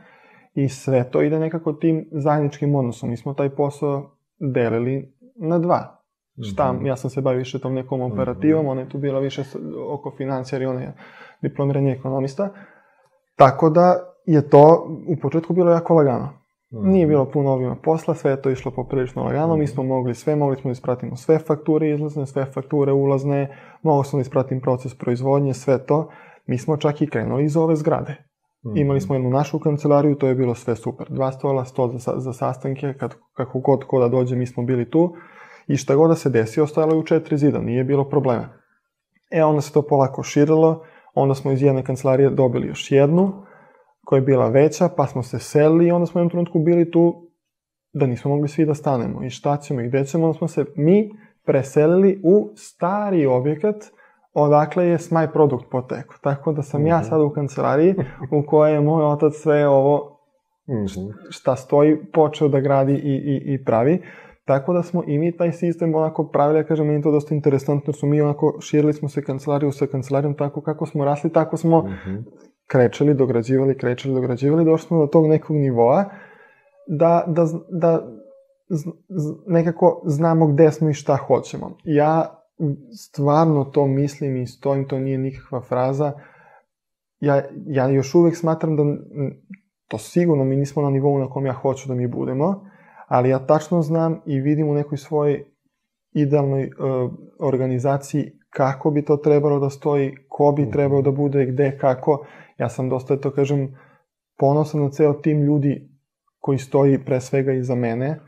i sve to ide nekako tim zajedničkim odnosom. Mi smo taj posao delili na dva. Šta, mm -hmm. ja sam se bavio više tom nekom operativom, mm -hmm. ona je tu bila više oko financija, jer ona je diplomirani ekonomista. Tako da je to u početku bilo jako lagano. Mm. Nije bilo puno ovima posla, sve je to išlo poprilično lagano, mm. mi smo mogli sve, mogli smo da ispratimo sve fakture izlazne, sve fakture ulazne, mogli smo da ispratim proces proizvodnje, sve to. Mi smo čak i krenuli iz ove zgrade. Mm. Imali smo jednu našu kancelariju, to je bilo sve super. Dva stola, sto za, za sastanke, kad, kako god ko da dođe, mi smo bili tu. I šta god da se desi, ostajalo je u četiri zida, nije bilo problema. E, onda se to polako širilo, onda smo iz jedne kancelarije dobili još jednu, koja je bila veća, pa smo se selili i onda smo u jednom trenutku bili tu da nismo mogli svi da stanemo. I šta ćemo i gde ćemo, onda smo se mi preselili u stari objekat odakle je Smaj produkt poteko. Tako da sam mm -hmm. ja mhm. sad u kancelariji u kojoj je moj otac sve ovo mhm. šta stoji počeo da gradi i, i, i pravi. Tako da smo i mi taj sistem onako pravili, ja kažem, meni to dosta interesantno, jer smo mi onako širili smo se kancelariju sa kancelarijom tako kako smo rasli, tako smo mm -hmm krečeli, dograđivali, krečeli, dograđivali, došli smo do tog nekog nivoa da, da, da nekako znamo gde smo i šta hoćemo. Ja stvarno to mislim i stojim, to nije nikakva fraza. Ja, ja još uvek smatram da to sigurno mi nismo na nivou na kom ja hoću da mi budemo, ali ja tačno znam i vidim u nekoj svojoj idealnoj uh, organizaciji kako bi to trebalo da stoji, ko bi mhm. trebao da bude, gde, kako. Ja sam dosta, to kažem, ponosan na ceo tim ljudi koji stoji pre svega iza mene,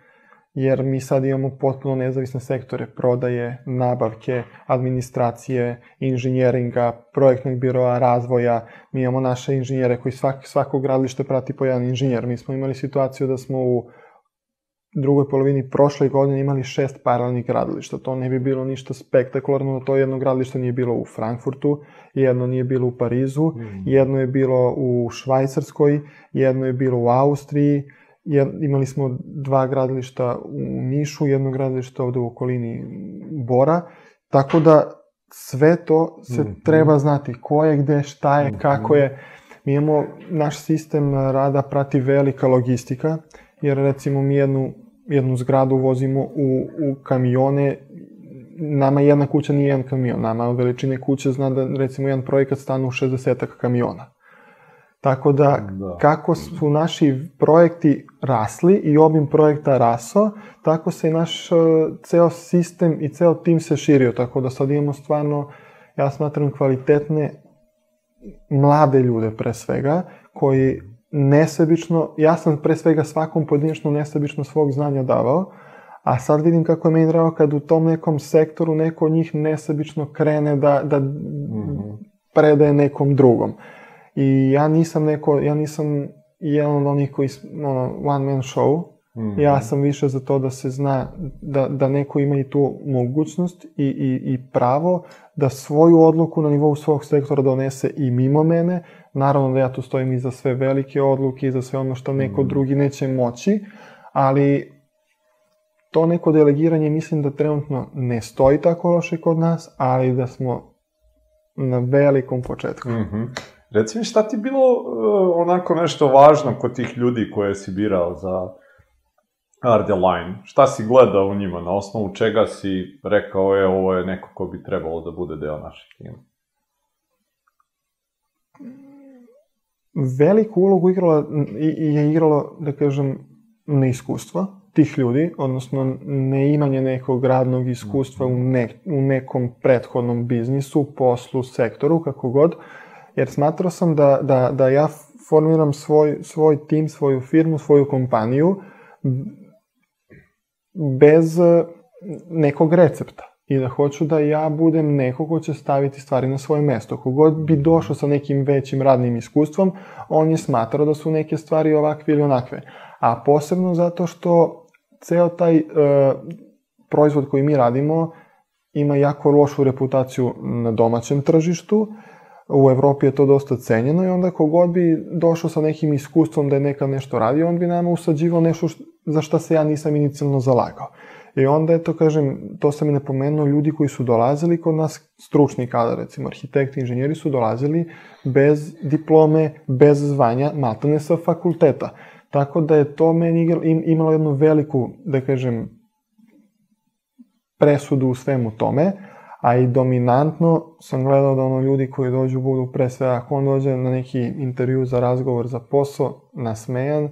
jer mi sad imamo potpuno nezavisne sektore, prodaje, nabavke, administracije, inženjeringa, projektnog biroa, razvoja. Mi imamo naše inženjere koji svak, svakog gradilište prati po jedan inženjer. Mi smo imali situaciju da smo u drugoj polovini prošle godine imali šest paralelnih gradilišta. To ne bi bilo ništa spektakularno, to jedno gradilište nije bilo u Frankfurtu, jedno nije bilo u Parizu, mm. jedno je bilo u Švajcarskoj, jedno je bilo u Austriji, jed, imali smo dva gradilišta u Nišu, jedno gradilište ovde u okolini Bora, tako da sve to se mm. treba znati, ko je gde, šta je, mm. kako je. Mi imamo, naš sistem rada prati velika logistika, jer recimo mi jednu, jednu zgradu vozimo u, u kamione, nama jedna kuća nije jedan kamion, nama veličine kuće zna da recimo jedan projekat stanu u 60 kamiona. Tako da, da, kako su naši projekti rasli i obim projekta raso, tako se i naš uh, ceo sistem i ceo tim se širio, tako da sad imamo stvarno, ja smatram, kvalitetne mlade ljude pre svega, koji nesebično, ja sam pre svega svakom pojedinačno nesebično svog znanja davao, a sad vidim kako je meni drago kad u tom nekom sektoru neko od njih nesebično krene da, da mm -hmm. predaje nekom drugom. I ja nisam neko, ja nisam jedan od onih koji, ono, one man show, mm -hmm. ja sam više za to da se zna, da, da neko ima i tu mogućnost i, i, i pravo da svoju odluku na nivou svog sektora donese i mimo mene, Naravno da ja tu stojim i za sve velike odluke i za sve ono što neko mm. drugi neće moći, ali to neko delegiranje mislim da trenutno ne stoji tako loše kod nas, ali da smo na velikom početku. Mm -hmm. Reci mi šta ti bilo uh, onako nešto važno kod tih ljudi koje si birao za RD Line? Šta si gledao u njima? Na osnovu čega si rekao, je, ovo je neko ko bi trebalo da bude deo našeg tima? Veliku ulogu igrala, je igralo, da kažem, neiskustva tih ljudi, odnosno neimanje nekog radnog iskustva u, ne, u nekom prethodnom biznisu, poslu, sektoru, kako god, jer smatrao sam da, da, da ja formiram svoj, svoj tim, svoju firmu, svoju kompaniju bez nekog recepta i da hoću da ja budem neko ko će staviti stvari na svoje mesto. Kogod bi došao sa nekim većim radnim iskustvom, on je smatrao da su neke stvari ovakve ili onakve. A posebno zato što ceo taj e, proizvod koji mi radimo ima jako lošu reputaciju na domaćem tržištu, u Evropi je to dosta cenjeno i onda kogod bi došao sa nekim iskustvom da je nekad nešto radio, on bi nama usađivao nešto za šta se ja nisam inicijalno zalagao. I onda je to, kažem, to sam i napomenuo, ljudi koji su dolazili kod nas, stručni kada, recimo arhitekti, inženjeri su dolazili bez diplome, bez zvanja, matane sa fakulteta. Tako da je to meni imalo jednu veliku, da kažem, presudu u svemu tome, a i dominantno sam gledao da ono ljudi koji dođu budu pre sve, ako on dođe na neki intervju za razgovor za posao, nasmejan,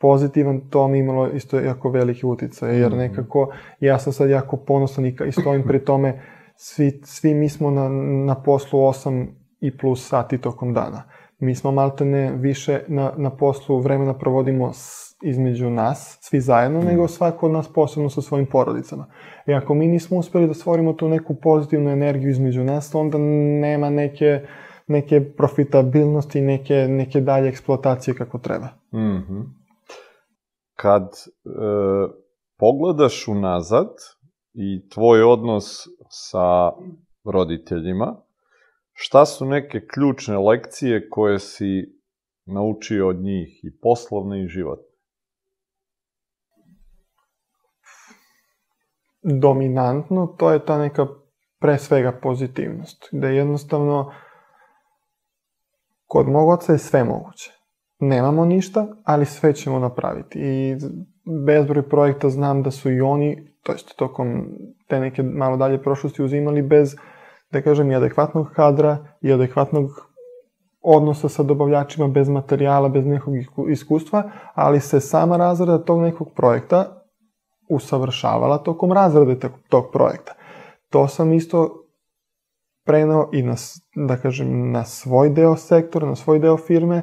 pozitivan, to mi imalo isto jako veliki uticaj, jer mhm. nekako ja sam sad jako ponosan i, i stojim pri tome, svi, svi mi smo na, na poslu 8 i plus sati tokom dana. Mi smo maltene više na, na poslu vremena provodimo s, između nas, svi zajedno, mm. nego svako od nas posebno sa svojim porodicama. I ako mi nismo uspeli da stvorimo tu neku pozitivnu energiju između nas, onda nema neke, neke profitabilnosti, neke, neke dalje eksploatacije kako treba. Mm -hmm kad e, pogledaš unazad i tvoj odnos sa roditeljima, šta su neke ključne lekcije koje si naučio od njih i poslovne i životne? Dominantno, to je ta neka pre svega pozitivnost, da jednostavno kod mog oca je sve moguće nemamo ništa, ali sve ćemo napraviti. I bezbroj projekta znam da su i oni, to jest tokom te neke malo dalje prošlosti uzimali bez, da kažem, i adekvatnog kadra i adekvatnog odnosa sa dobavljačima bez materijala, bez nekog iskustva, ali se sama razrada tog nekog projekta usavršavala tokom razrade tog projekta. To sam isto preneo i na, da kažem, na svoj deo sektora, na svoj deo firme,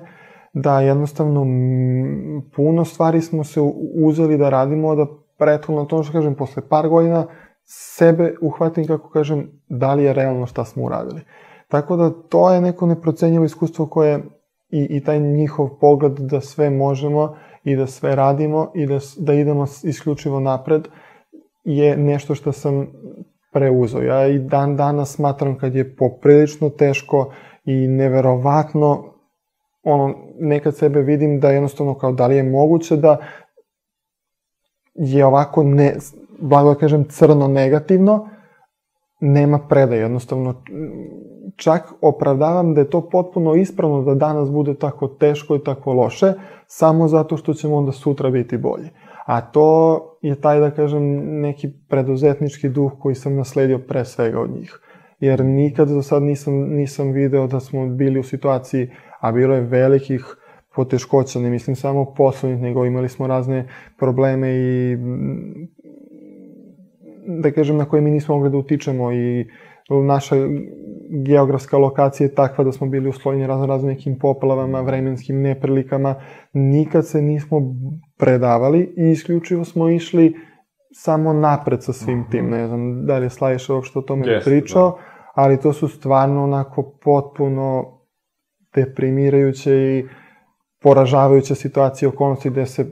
da jednostavno puno stvari smo se uzeli da radimo, da prethodno to što kažem, posle par godina sebe uhvatim, kako kažem, da li je realno šta smo uradili. Tako da to je neko neprocenjivo iskustvo koje i, i taj njihov pogled da sve možemo i da sve radimo i da, da idemo isključivo napred je nešto što sam preuzeo. Ja i dan danas smatram kad je poprilično teško i neverovatno ono, nekad sebe vidim da jednostavno kao da li je moguće da je ovako ne, blago da kažem crno negativno, nema predaje, jednostavno čak opravdavam da je to potpuno ispravno da danas bude tako teško i tako loše, samo zato što ćemo onda sutra biti bolji. A to je taj, da kažem, neki preduzetnički duh koji sam nasledio pre svega od njih. Jer nikad do sad nisam, nisam video da smo bili u situaciji, a bilo je velikih poteškoća, ne mislim samo poslovnih, nego imali smo razne probleme i da kažem na koje mi nismo mogli da utičemo i naša geografska lokacija je takva da smo bili uslovljeni razno razno nekim poplavama, vremenskim neprilikama, nikad se nismo predavali i isključivo smo išli samo napred sa svim tim, mhm. ne znam da li je Slaviša uopšte o tome yes, pričao, da. ali to su stvarno onako potpuno deprimirajuće i poražavajuće situacije okolnosti gde se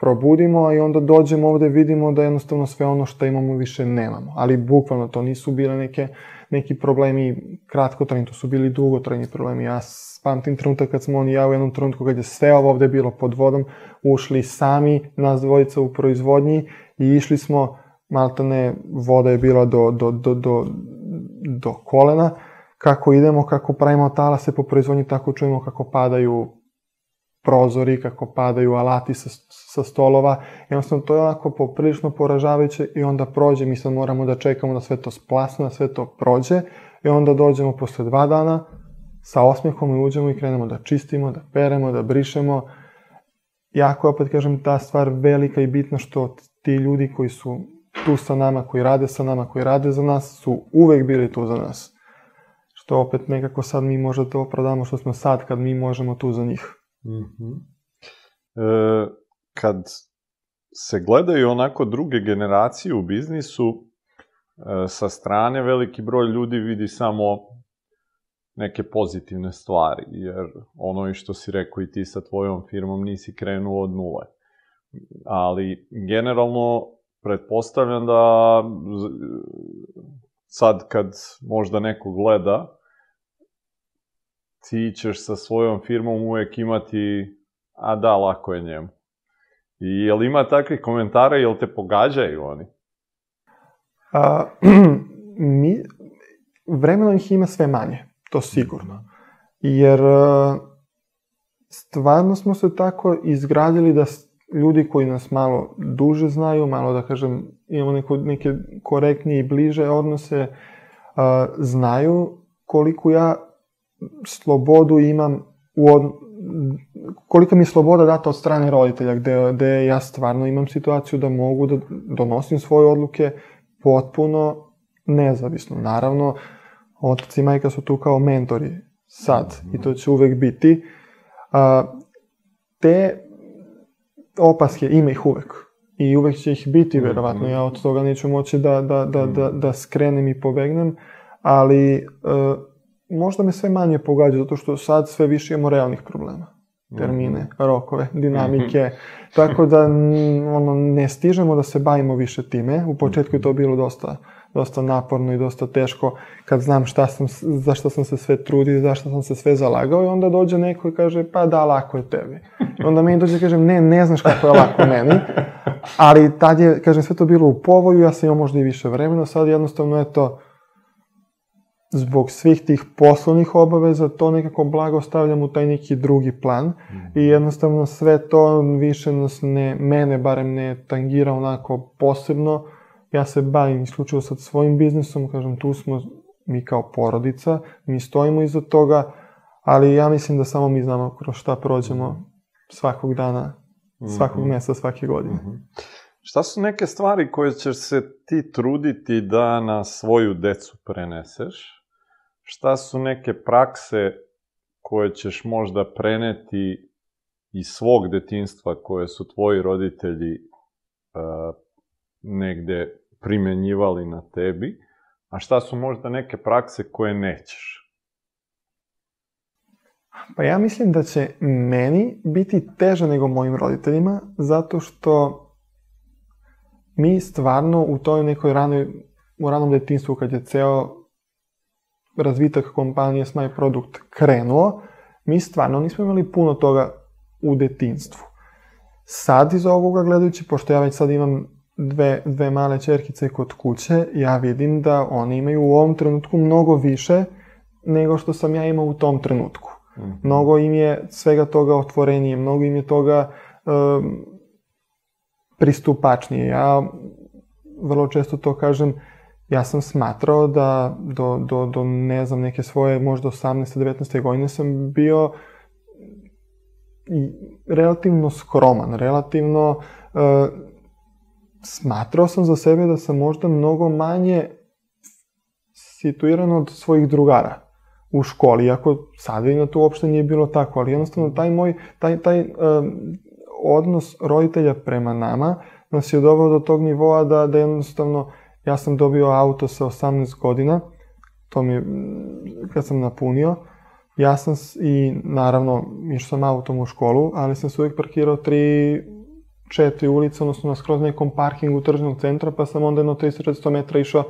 probudimo, i onda dođemo ovde, vidimo da jednostavno sve ono što imamo više nemamo. Ali bukvalno to nisu bile neke, neki problemi kratkotrajni, to su bili dugotrajni problemi. Ja pamtim trenutak kad smo on i ja u jednom trenutku kad je sve ovo ovde bilo pod vodom, ušli sami, nas dvojica u proizvodnji i išli smo, maltane, voda je bila do, do, do, do, do kolena, kako idemo, kako pravimo talase po proizvodnji, tako čujemo kako padaju prozori, kako padaju alati sa, sa stolova. Jednostavno, to je onako poprilično poražavajuće i onda prođe, mi sad moramo da čekamo da sve to splasne, da sve to prođe i onda dođemo posle dva dana sa osmehom i uđemo i krenemo da čistimo, da peremo, da brišemo. Jako, opet kažem, ta stvar velika i bitna što ti ljudi koji su tu sa nama, koji rade sa nama, koji rade za nas, su uvek bili tu za nas. Što opet nekako sad mi možda to opravdamo što smo sad kad mi možemo tu za njih. Mm -hmm. e, kad se gledaju onako druge generacije u biznisu, e, sa strane veliki broj ljudi vidi samo neke pozitivne stvari, jer ono i što si rekao i ti sa tvojom firmom nisi krenuo od nule. Ali generalno pretpostavljam da sad kad možda neko gleda, ti ćeš sa svojom firmom uvek imati, a da, lako je njemu. I jel ima takvih komentara, jel te pogađaju oni? A, mi, vremenom ih ima sve manje, to sigurno. Jer stvarno smo se tako izgradili da ljudi koji nas malo duže znaju, malo da kažem, imamo neko, neke korektnije i bliže odnose, a, znaju koliko ja slobodu imam u od... kolika mi je sloboda data od strane roditelja, gde, gde ja stvarno imam situaciju da mogu da donosim svoje odluke potpuno nezavisno. Naravno, otac i majka su tu kao mentori sad i to će uvek biti. A, te opaske ima ih uvek i uvek će ih biti, verovatno. Ja od toga neću moći da, da, da, da, da skrenem i pobegnem, ali uh, možda me sve manje pogađa, zato što sad sve više imamo realnih problema. Termine, mhm. rokove, dinamike, mhm. tako da ono, ne stižemo da se bavimo više time. U početku je to bilo dosta, dosta naporno i dosta teško kad znam šta sam, za šta sam se sve trudio, za šta sam se sve zalagao i onda dođe neko i kaže pa da, lako je tebi. I onda meni dođe i kažem ne, ne znaš kako je lako meni, ali tad je, kažem, sve to bilo u povoju, ja sam imao možda i više vremena, sad jednostavno, eto, zbog svih tih poslovnih obaveza to nekako blago stavljam u taj neki drugi plan mm. i jednostavno sve to više nas ne, mene barem ne tangira onako posebno. Ja se bavim isključivo sa svojim biznisom, kažem, tu smo mi kao porodica, mi stojimo iza toga, ali ja mislim da samo mi znamo kroz šta prođemo mhm. svakog dana, svakog mm -hmm. mesta, svake godine. Mm -hmm. Šta su neke stvari koje ćeš se ti truditi da na svoju decu preneseš? Šta su neke prakse koje ćeš možda preneti iz svog detinstva koje su tvoji roditelji uh, negde primenjivali na tebi, a šta su možda neke prakse koje nećeš? Pa ja mislim da će meni biti teže nego mojim roditeljima, zato što mi stvarno u toj nekoj ranoj, u ranom detinstvu, kad je ceo razvitak kompanije Smaj Produkt krenuo, mi stvarno nismo imali puno toga u detinstvu. Sad iz ovoga gledajući, pošto ja već sad imam dve, dve male čerkice kod kuće, ja vidim da oni imaju u ovom trenutku mnogo više nego što sam ja imao u tom trenutku. Mm. Mnogo im je svega toga otvorenije, mnogo im je toga um, pristupačnije. Ja vrlo često to kažem, ja sam smatrao da do, do, do ne znam, neke svoje možda 18. 19. godine sam bio relativno skroman, relativno uh, smatrao sam za sebe da sam možda mnogo manje situiran od svojih drugara u školi, iako sad vidim da to uopšte nije bilo tako, ali jednostavno taj moj, taj, taj um, odnos roditelja prema nama nas je doveo do tog nivoa da, da jednostavno ja sam dobio auto sa 18 godina, to mi je, kad sam napunio, ja sam i naravno išao sam autom u školu, ali sam se uvijek parkirao tri, četiri ulice, odnosno na skroz nekom parkingu tržnog centra, pa sam onda jedno 300-400 metra išao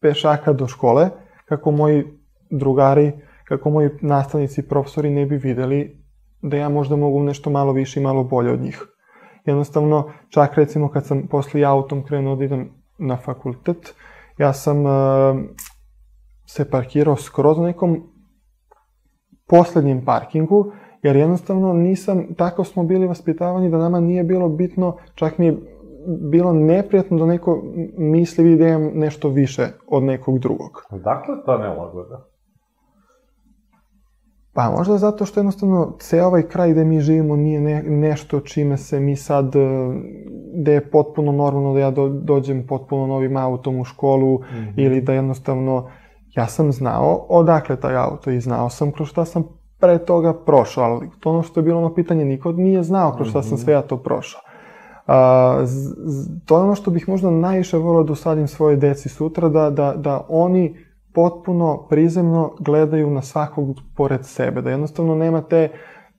pešaka do škole, kako moji drugari, kako moji nastavnici i profesori ne bi videli da ja možda mogu nešto malo više i malo bolje od njih. Jednostavno, čak recimo kad sam posle autom krenuo da idem na fakultet, ja sam uh, se parkirao skroz na nekom poslednjem parkingu, jer jednostavno nisam, tako smo bili vaspitavani da nama nije bilo bitno, čak mi je bilo neprijatno da neko misli da imam nešto više od nekog drugog. Dakle, ta nelagoda? Pa možda zato što jednostavno ceo ovaj kraj gde mi živimo nije ne, nešto čime se mi sad, e, gde je potpuno normalno da ja do, dođem potpuno novim autom u školu mm -hmm. ili da jednostavno ja sam znao odakle taj auto i znao sam kroz šta sam pre toga prošao, ali to ono što je bilo ono pitanje, niko nije znao kroz šta sam mhm. sve ja to prošao. A, z, z, to je ono što bih možda najviše volio da usadim svoje deci sutra, da, da, da oni potpuno prizemno gledaju na svakog pored sebe, da jednostavno nema te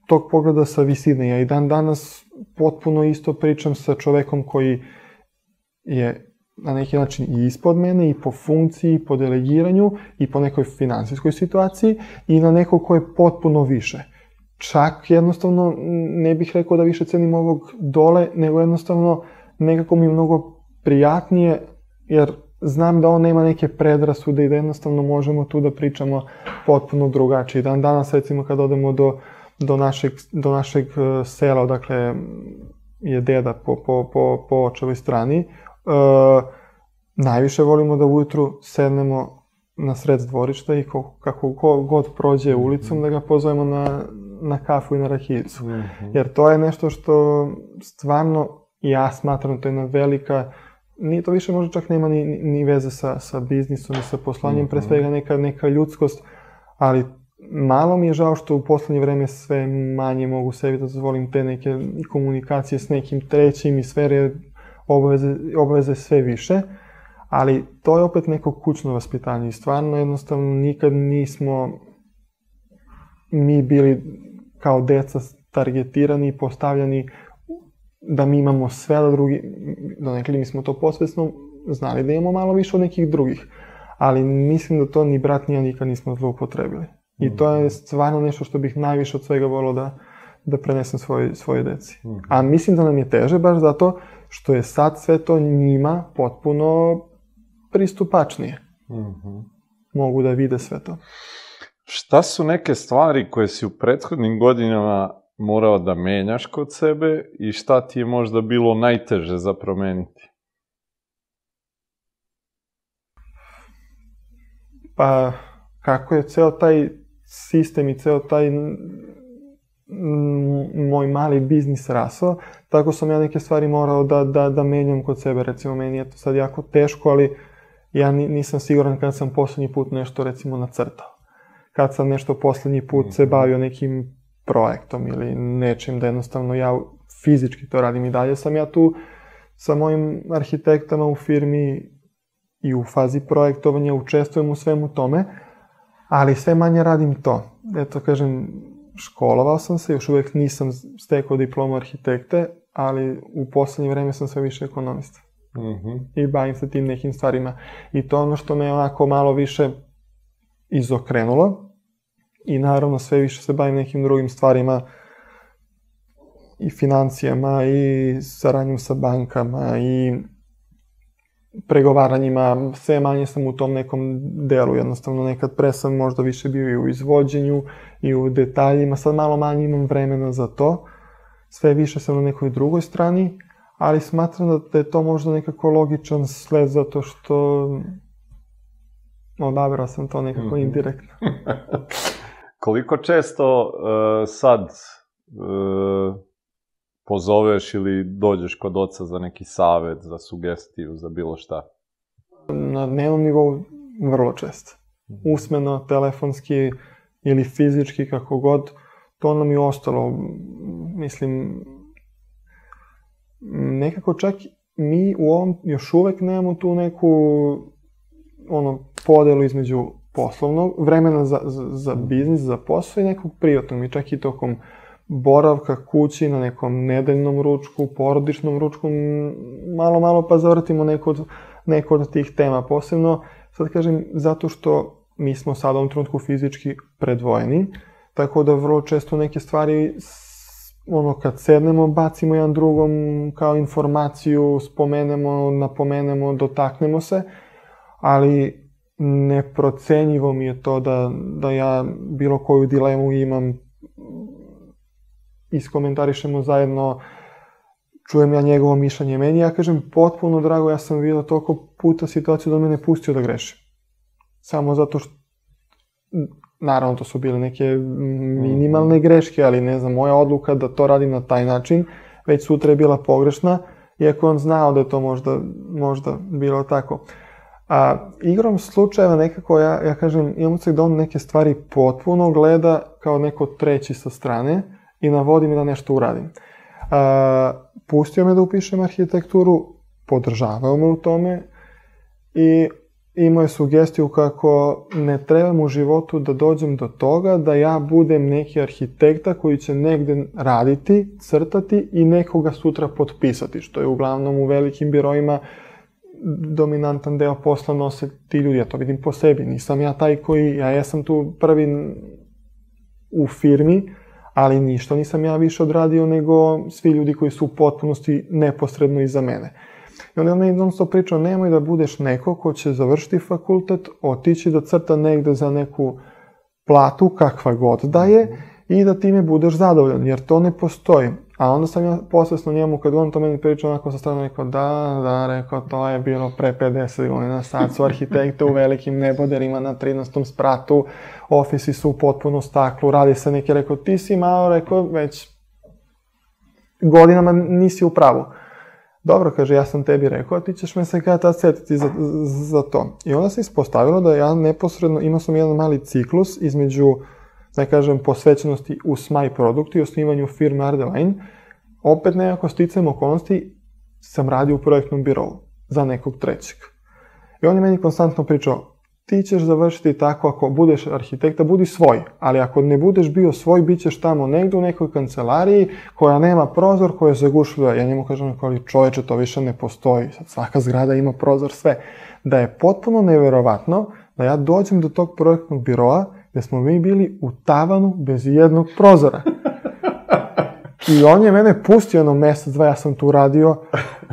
tog pogleda sa visine. Ja i dan danas potpuno isto pričam sa čovekom koji je na neki način i ispod mene i po funkciji, i po delegiranju i po nekoj finansijskoj situaciji i na nekog ko je potpuno više. Čak jednostavno ne bih rekao da više cenim ovog dole, nego jednostavno nekako mi je mnogo prijatnije, jer znam da on nema neke predrasude i da jednostavno možemo tu da pričamo potpuno drugačije. Dan danas, recimo, kad odemo do, do, našeg, do našeg e, sela, dakle, je deda po, po, po, po očevoj strani, uh, najviše volimo da ujutru sednemo na sred dvorišta i ko, kako ko, god prođe mhm. ulicom da ga pozovemo na, na kafu i na rahicu. Mm -hmm. Jer to je nešto što stvarno ja smatram da to je jedna velika nije to više možda čak nema ni, ni veze sa, sa biznisom i sa poslanjem, mm -hmm. pre mhm. svega neka, neka ljudskost, ali malo mi je žao što u poslednje vreme sve manje mogu sebi da dozvolim te neke komunikacije s nekim trećim i sfere obaveze, obaveze sve više, ali to je opet neko kućno vaspitanje i stvarno jednostavno nikad nismo mi bili kao deca targetirani i postavljani da mi imamo sve, da drugi, da nekada mi smo to posvesno znali da imamo malo više od nekih drugih. Ali mislim da to ni brat ni ja nikad nismo zloupotrebili. I to je mhm. stvarno nešto što bih najviše od svega volio da, da prenesem svoj, svoje deci. Mhm. A mislim da nam je teže baš zato što je sad sve to njima potpuno pristupačnije. Mm -hmm. mogu da vide sve to. Šta su neke stvari koje si u prethodnim godinama morao da menjaš kod sebe i šta ti je možda bilo najteže za promeniti? Pa, kako je ceo taj sistem i ceo taj moj mali biznis rasao, tako sam ja neke stvari morao da, da, da menjam kod sebe. Recimo, meni je to sad jako teško, ali ja nisam siguran kad sam poslednji put nešto, recimo, nacrtao. Kad sam nešto poslednji put se mhm. bavio nekim projektom ili nečim da jednostavno ja fizički to radim i dalje sam ja tu sa mojim arhitektama u firmi i u fazi projektovanja učestvujem u svemu tome, ali sve manje radim to. Eto, kažem, školovao sam se, još uvek nisam stekao diplomu arhitekte, ali u poslednje vreme sam sve više ekonomista. Mm -hmm. I bavim se tim nekim stvarima. I to ono što me onako malo više izokrenulo. I naravno sve više se bavim nekim drugim stvarima i financijama i saradnjom sa bankama i pregovaranjima, sve manje sam u tom nekom delu, jednostavno nekad pre sam možda više bio i u izvođenju i u detaljima, sad malo manje imam vremena za to, sve više sam na nekoj drugoj strani, ali smatram da je to možda nekako logičan sled zato što odabrao sam to nekako -hmm. indirektno. Koliko često uh, sad uh, pozoveš ili dođeš kod oca za neki savet, za sugestiju, za bilo šta? Na dnevnom nivou vrlo često. Mhm. Usmeno, telefonski ili fizički, kako god, to nam je ostalo. Mislim, nekako čak mi u ovom još uvek nemamo tu neku ono, podelu između poslovnog, vremena za, za, za biznis, za posao i nekog privatnog. Mi čak i tokom boravka kući na nekom nedeljnom ručku, porodičnom ručku, malo, malo pa zavrtimo neko od, neko od tih tema. Posebno, sad kažem, zato što mi smo sada u ovom trenutku fizički predvojeni, tako da vrlo često neke stvari ono, kad sednemo, bacimo jedan drugom kao informaciju, spomenemo, napomenemo, dotaknemo se, ali neprocenjivo mi je to da, da ja bilo koju dilemu imam iskomentarišemo zajedno, čujem ja njegovo mišljenje. Meni, ja kažem, potpuno drago, ja sam vidio toliko puta situaciju da me ne pustio da grešim. Samo zato što, naravno, to su bile neke minimalne mhm. greške, ali ne znam, moja odluka da to radim na taj način, već sutra je bila pogrešna, iako on znao da je to možda, možda bilo tako. A igrom slučajeva nekako, ja, ja kažem, imam se da on neke stvari potpuno gleda kao neko treći sa strane, i navodi mi da nešto uradim. A, pustio me da upišem arhitekturu, podržavao me u tome i imao je sugestiju kako ne trebam u životu da dođem do toga da ja budem neki arhitekta koji će negde raditi, crtati i nekoga sutra potpisati, što je uglavnom u velikim birojima dominantan deo posla nose ti ljudi, ja to vidim po sebi, nisam ja taj koji, ja jesam tu prvi u firmi, ali ništa nisam ja više odradio nego svi ljudi koji su u potpunosti neposredno iza mene. I onda on meni non stop pričao, nemoj da budeš neko ko će završiti fakultet, otići da crta negde za neku platu, kakva god da je, i da time budeš zadovoljan, jer to ne postoji. A onda sam ja posvesno njemu, kad on to meni pričao, onako sa strane rekao, da, da, rekao, to je bilo pre 50 godina, sad su arhitekte u velikim neboderima na 13. spratu, ofisi su u potpuno staklu, radi se neki, rekao, ti si malo, rekao, već godinama nisi u pravu. Dobro, kaže, ja sam tebi rekao, a ti ćeš me se kada tad setiti za, za to. I onda se ispostavilo da ja neposredno, imao sam jedan mali ciklus između da kažem, posvećenosti u SMAI produktu i osnivanju firme Ardeline, opet nekako sticajem okolnosti sam radio u projektnom birovu za nekog trećeg. I on je meni konstantno pričao, ti ćeš završiti tako ako budeš arhitekta, budi svoj, ali ako ne budeš bio svoj, bit ćeš tamo negde u nekoj kancelariji koja nema prozor, koja je zagušljiva. Ja njemu kažem, ali čoveče, to više ne postoji. Sad svaka zgrada ima prozor, sve. Da je potpuno neverovatno da ja dođem do tog projektnog biroa gde smo mi bili u tavanu bez jednog prozora. I on je mene pustio jedno mesec, dva, ja sam tu radio.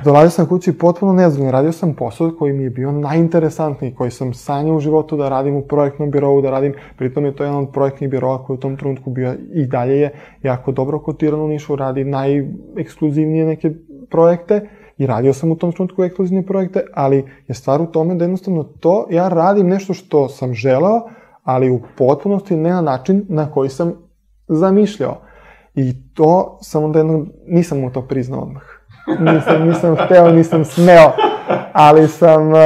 Dolazio sam kući potpuno nezgodno. Radio sam posao koji mi je bio najinteresantniji, koji sam sanjao u životu da radim u projektnom birovu, da radim, pritom je to jedan od projektnih birova koji u tom trenutku bio i dalje je jako dobro kotiran u Nišu, radi najekskluzivnije neke projekte i radio sam u tom trenutku ekskluzivne projekte, ali je stvar u tome da jednostavno to, ja radim nešto što sam želeo, ali u potpunosti ne na način na koji sam zamišljao. I to sam onda jedno, nisam mu to priznao odmah. Nisam, nisam hteo, nisam smeo, ali sam uh,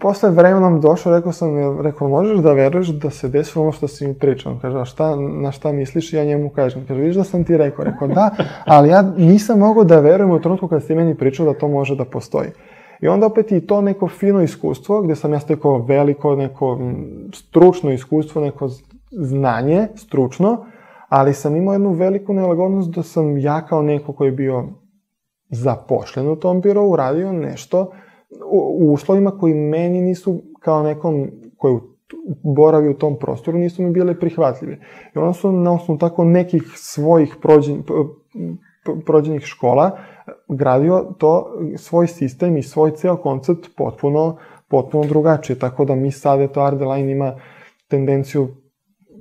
posle vremenom došao, rekao sam, rekao, možeš da veruješ da se desilo ono što si mi pričao? Kaže, a šta, na šta misliš? Ja njemu kažem, kaže, vidiš da sam ti rekao? Rekao, da, ali ja nisam mogao da verujem u trenutku kad si meni pričao da to može da postoji. I onda opet i to neko fino iskustvo, gde sam ja stekao veliko, neko stručno iskustvo, neko znanje, stručno, ali sam imao jednu veliku nelagodnost da sam ja kao neko koji je bio zapošljen u tom birovu, radio nešto u uslovima koji meni nisu kao nekom koji boravi u tom prostoru, nisu mi bile prihvatljive. I onda su na osnovu tako nekih svojih prođen, prođenih škola gradio to, svoj sistem i svoj ceo koncept potpuno, potpuno drugačije. Tako da mi sad, eto, Ardeline ima tendenciju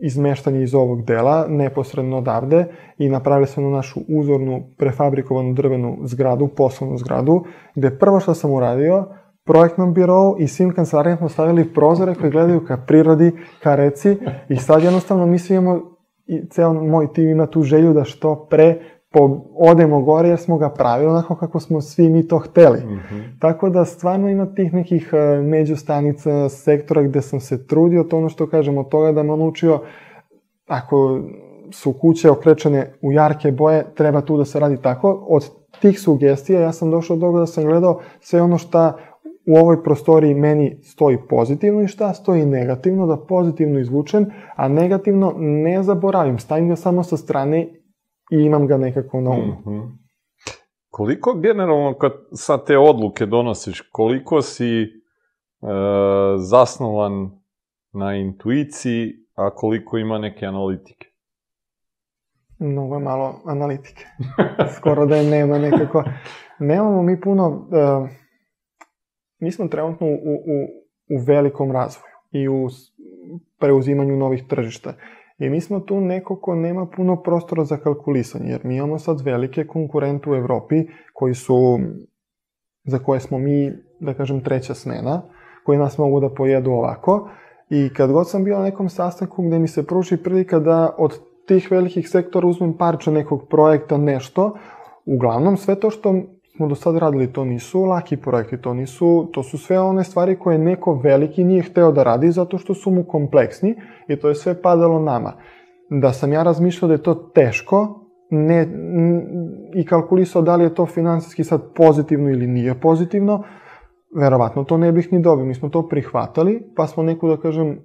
izmeštanje iz ovog dela, neposredno odavde, i napravili smo na našu uzornu, prefabrikovanu drvenu zgradu, poslovnu zgradu, gde prvo što sam uradio, projektnom birovu i svim kancelarijama smo stavili prozore koji gledaju ka prirodi, ka reci i sad jednostavno mi svi imamo i ceo moj tim ima tu želju da što pre po, odemo gore jer smo ga pravili onako kako smo svi mi to hteli. Mm -hmm. Tako da stvarno ima tih nekih uh, međustanica, sektora gde sam se trudio, to ono što kažem od toga da me on učio, ako su kuće okrečene u jarke boje, treba tu da se radi tako. Od tih sugestija ja sam došao do toga da sam gledao sve ono šta u ovoj prostoriji meni stoji pozitivno i šta stoji negativno, da pozitivno izvučem, a negativno ne zaboravim, stavim ga samo sa strane i imam ga nekako na umu. Mm -hmm. Koliko generalno kad sa te odluke donosiš, koliko si e, zasnovan na intuiciji, a koliko ima neke analitike? Mnogo je malo analitike. Skoro da je nema nekako. Nemamo mi puno... E, mi smo trenutno u, u, u velikom razvoju i u preuzimanju novih tržišta. I mi smo tu neko ko nema puno prostora za kalkulisanje, jer mi imamo sad velike konkurente u Evropi koji su, za koje smo mi, da kažem, treća smena, koji nas mogu da pojedu ovako. I kad god sam bio na nekom sastanku gde mi se pruži prilika da od tih velikih sektora uzmem parče nekog projekta, nešto, uglavnom sve to što smo do sad radili, to nisu laki projekti, to nisu, to su sve one stvari koje neko veliki nije hteo da radi zato što su mu kompleksni i to je sve padalo nama. Da sam ja razmišljao da je to teško, ne, i kalkulisao da li je to finansijski sad pozitivno ili nije pozitivno, verovatno to ne bih ni dobio. Mi smo to prihvatali, pa smo neku, da kažem,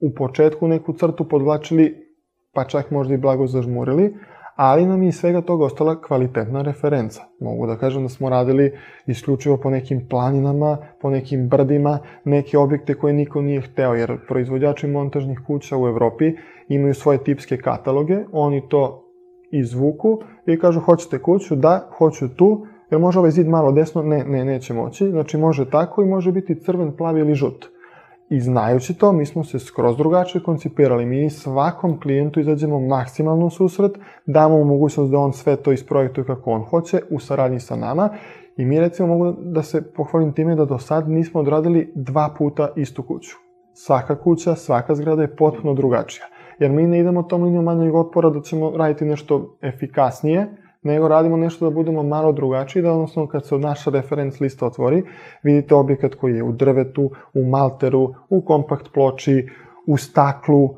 u početku neku crtu podvlačili, pa čak možda i blago zažmurili, ali nam je iz svega toga ostala kvalitetna referenca. Mogu da kažem da smo radili isključivo po nekim planinama, po nekim brdima, neke objekte koje niko nije hteo, jer proizvođači montažnih kuća u Evropi imaju svoje tipske kataloge, oni to izvuku i kažu hoćete kuću, da, hoću tu, jer može ovaj zid malo desno, ne, ne, neće moći, znači može tako i može biti crven, plavi ili žut. I znajući to, mi smo se skroz drugačije koncipirali. Mi svakom klijentu izađemo maksimalno u susret, damo mu mogućnost da on sve to isprojektuje kako on hoće, u saradnji sa nama. I mi recimo mogu da se pohvalim time da do sad nismo odradili dva puta istu kuću. Svaka kuća, svaka zgrada je potpuno drugačija. Jer mi ne idemo tom linijom manjeg otpora da ćemo raditi nešto efikasnije, nego radimo nešto da budemo malo drugačiji, da odnosno kad se naša referenc lista otvori, vidite objekat koji je u drvetu, u malteru, u kompakt ploči, u staklu,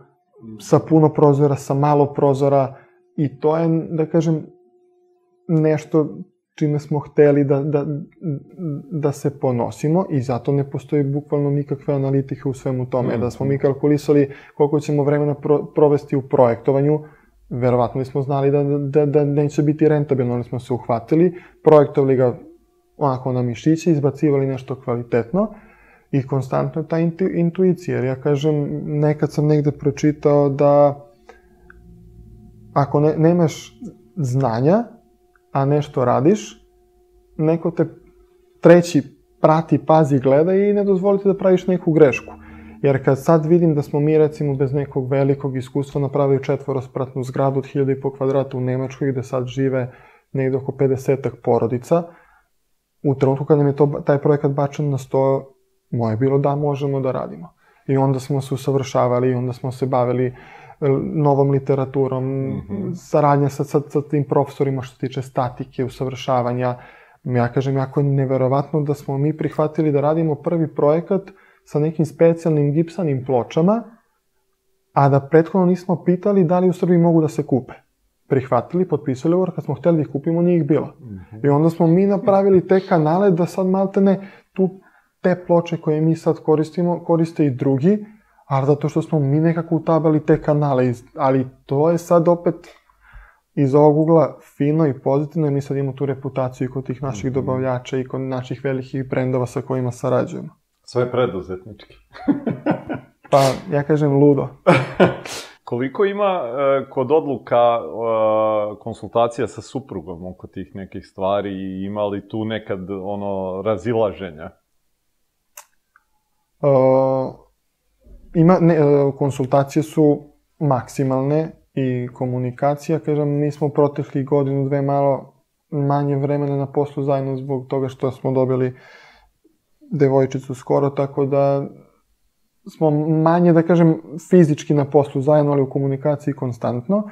sa puno prozora, sa malo prozora i to je, da kažem, nešto čime smo hteli da, da, da se ponosimo i zato ne postoji bukvalno nikakve analitike u svemu tome. Mm. Da smo mi kalkulisali koliko ćemo vremena pro, provesti u projektovanju, verovatno smo znali da, da, da neće biti rentabilno, ali smo se uhvatili, projektovali ga onako na mišiće, izbacivali nešto kvalitetno i konstantno ta intu, intuicija, jer ja kažem, nekad sam negde pročitao da ako ne, nemaš znanja, a nešto radiš, neko te treći prati, pazi, gleda i ne dozvolite da praviš neku grešku. Jer kad sad vidim da smo mi recimo bez nekog velikog iskustva napravili četvorospratnu zgradu od 1000 kvadrata u Nemačkoj gde sad žive negde oko 50 porodica, u trenutku kada nam je to, taj projekat bačen na sto, moje bilo da možemo da radimo. I onda smo se usavršavali, onda smo se bavili e, novom literaturom, mm -hmm. saradnja sa, sa, sa tim profesorima što se tiče statike, usavršavanja. Ja kažem, jako je neverovatno da smo mi prihvatili da radimo prvi projekat sa nekim specijalnim gipsanim pločama, a da prethodno nismo pitali da li u Srbiji mogu da se kupe prihvatili, potpisali ugovor, kad smo hteli da ih kupimo, nije ih bilo. Mm -hmm. I onda smo mi napravili te kanale da sad maltene tu te ploče koje mi sad koristimo, koriste i drugi, ali zato što smo mi nekako utabali te kanale, ali to je sad opet iz ovog ugla fino i pozitivno, jer mi sad imamo tu reputaciju i kod tih naših -hmm. dobavljača i kod naših velikih brendova sa kojima sarađujemo. Sve preduzetnički. pa, ja kažem ludo. Koliko ima uh, kod odluka uh, konsultacija sa suprugom oko tih nekih stvari i ima li tu nekad ono razilaženja? Uh, ima, ne, konsultacije su maksimalne i komunikacija, kažem, mi smo protekli godinu, dve malo manje vremena na poslu zajedno zbog toga što smo dobili devojčicu skoro, tako da smo manje, da kažem, fizički na poslu zajedno, ali u komunikaciji konstantno.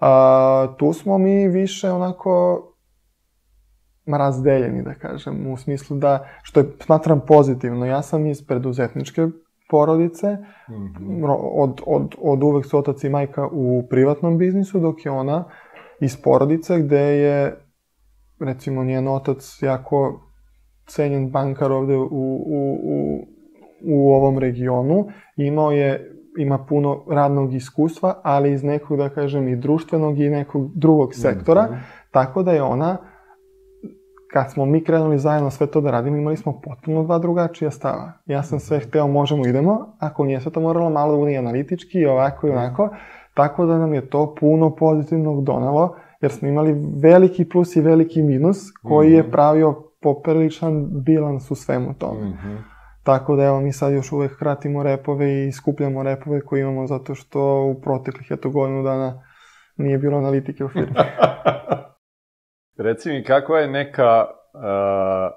A, tu smo mi više onako razdeljeni, da kažem, u smislu da, što je, smatram pozitivno, ja sam iz preduzetničke porodice, mm -hmm. od, od, od uvek su otac i majka u privatnom biznisu, dok je ona iz porodice gde je, recimo, njen otac jako cenjen bankar ovde u, u, u u ovom regionu, imao je ima puno radnog iskustva, ali iz nekog, da kažem, i društvenog i nekog drugog sektora, mm -hmm. tako da je ona, kad smo mi krenuli zajedno sve to da radimo, imali smo potpuno dva drugačija stava. Ja sam sve hteo, možemo, idemo, ako nije sve to moralo malo da bude analitički i ovako i onako, tako da nam je to puno pozitivnog donalo, jer smo imali veliki plus i veliki minus, koji je mhm. pravio popriličan bilans u svemu tome. Mm -hmm. Tako da evo mi sad još uvek kratimo repove i skupljamo repove koje imamo zato što u proteklih eto godinu dana nije bilo analitike u firmi. Reci mi, kakva je neka uh,